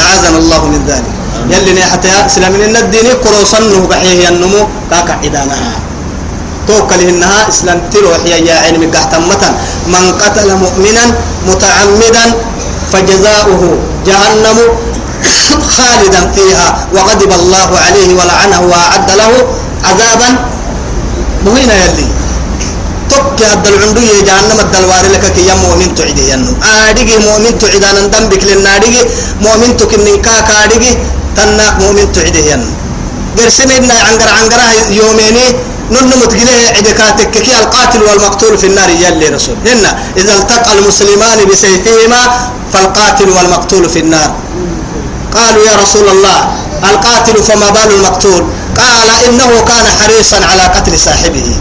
أعاذنا الله من ذلك. يلي حتى إسلام إن الدين كروسنه بحيه النمو كاك عدانها توكل إنها إسلام تروح يا علم قحتمة من قتل مؤمنا متعمدا فجزاؤه جهنم خالدا فيها وغضب الله عليه ولعنه وأعد له عذابا مهينا يلي. توك هذا العندو جهنم الدلوار لك كي مؤمن تعدي ينو. آدقي مؤمن تعدان دنبك للنادقي مؤمن تكنن كاكا آدقي تناك مؤمن تعدي ينو. قرسمنا عنقر عنقرها يوميني نن متقله عدكاتك كي القاتل والمقتول في النار يلي رسول. هنا إذا التقى المسلمان بسيفهما فالقاتل والمقتول في النار. قالوا يا رسول الله القاتل فما بال المقتول؟ قال إنه كان حريصا على قتل صاحبه.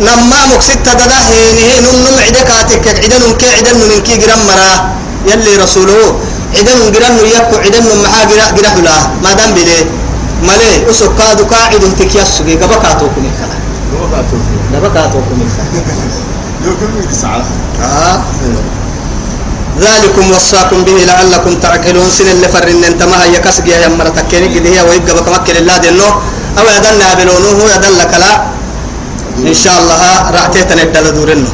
نما مكسد تدده هي نم عدكاتك عدن كي عدن من كي جرم مرا. يلي رسوله عدن جرم يكو عدن محا جرح ما دام بليه مالي؟ أسوك كادو قاعد تكياس سوكي قبكاتو كمي كلا قبكاتو كمي آه. ذلكم وصاكم به لعلكم تعقلون. سن اللي فرن انت ما هي كسق يا مرة تكيني. قد هي ويبقى بكمكل الله دينو أو يدلنا بلونه. يدلك لا. إن شاء الله رعتيتنا الدل دورنه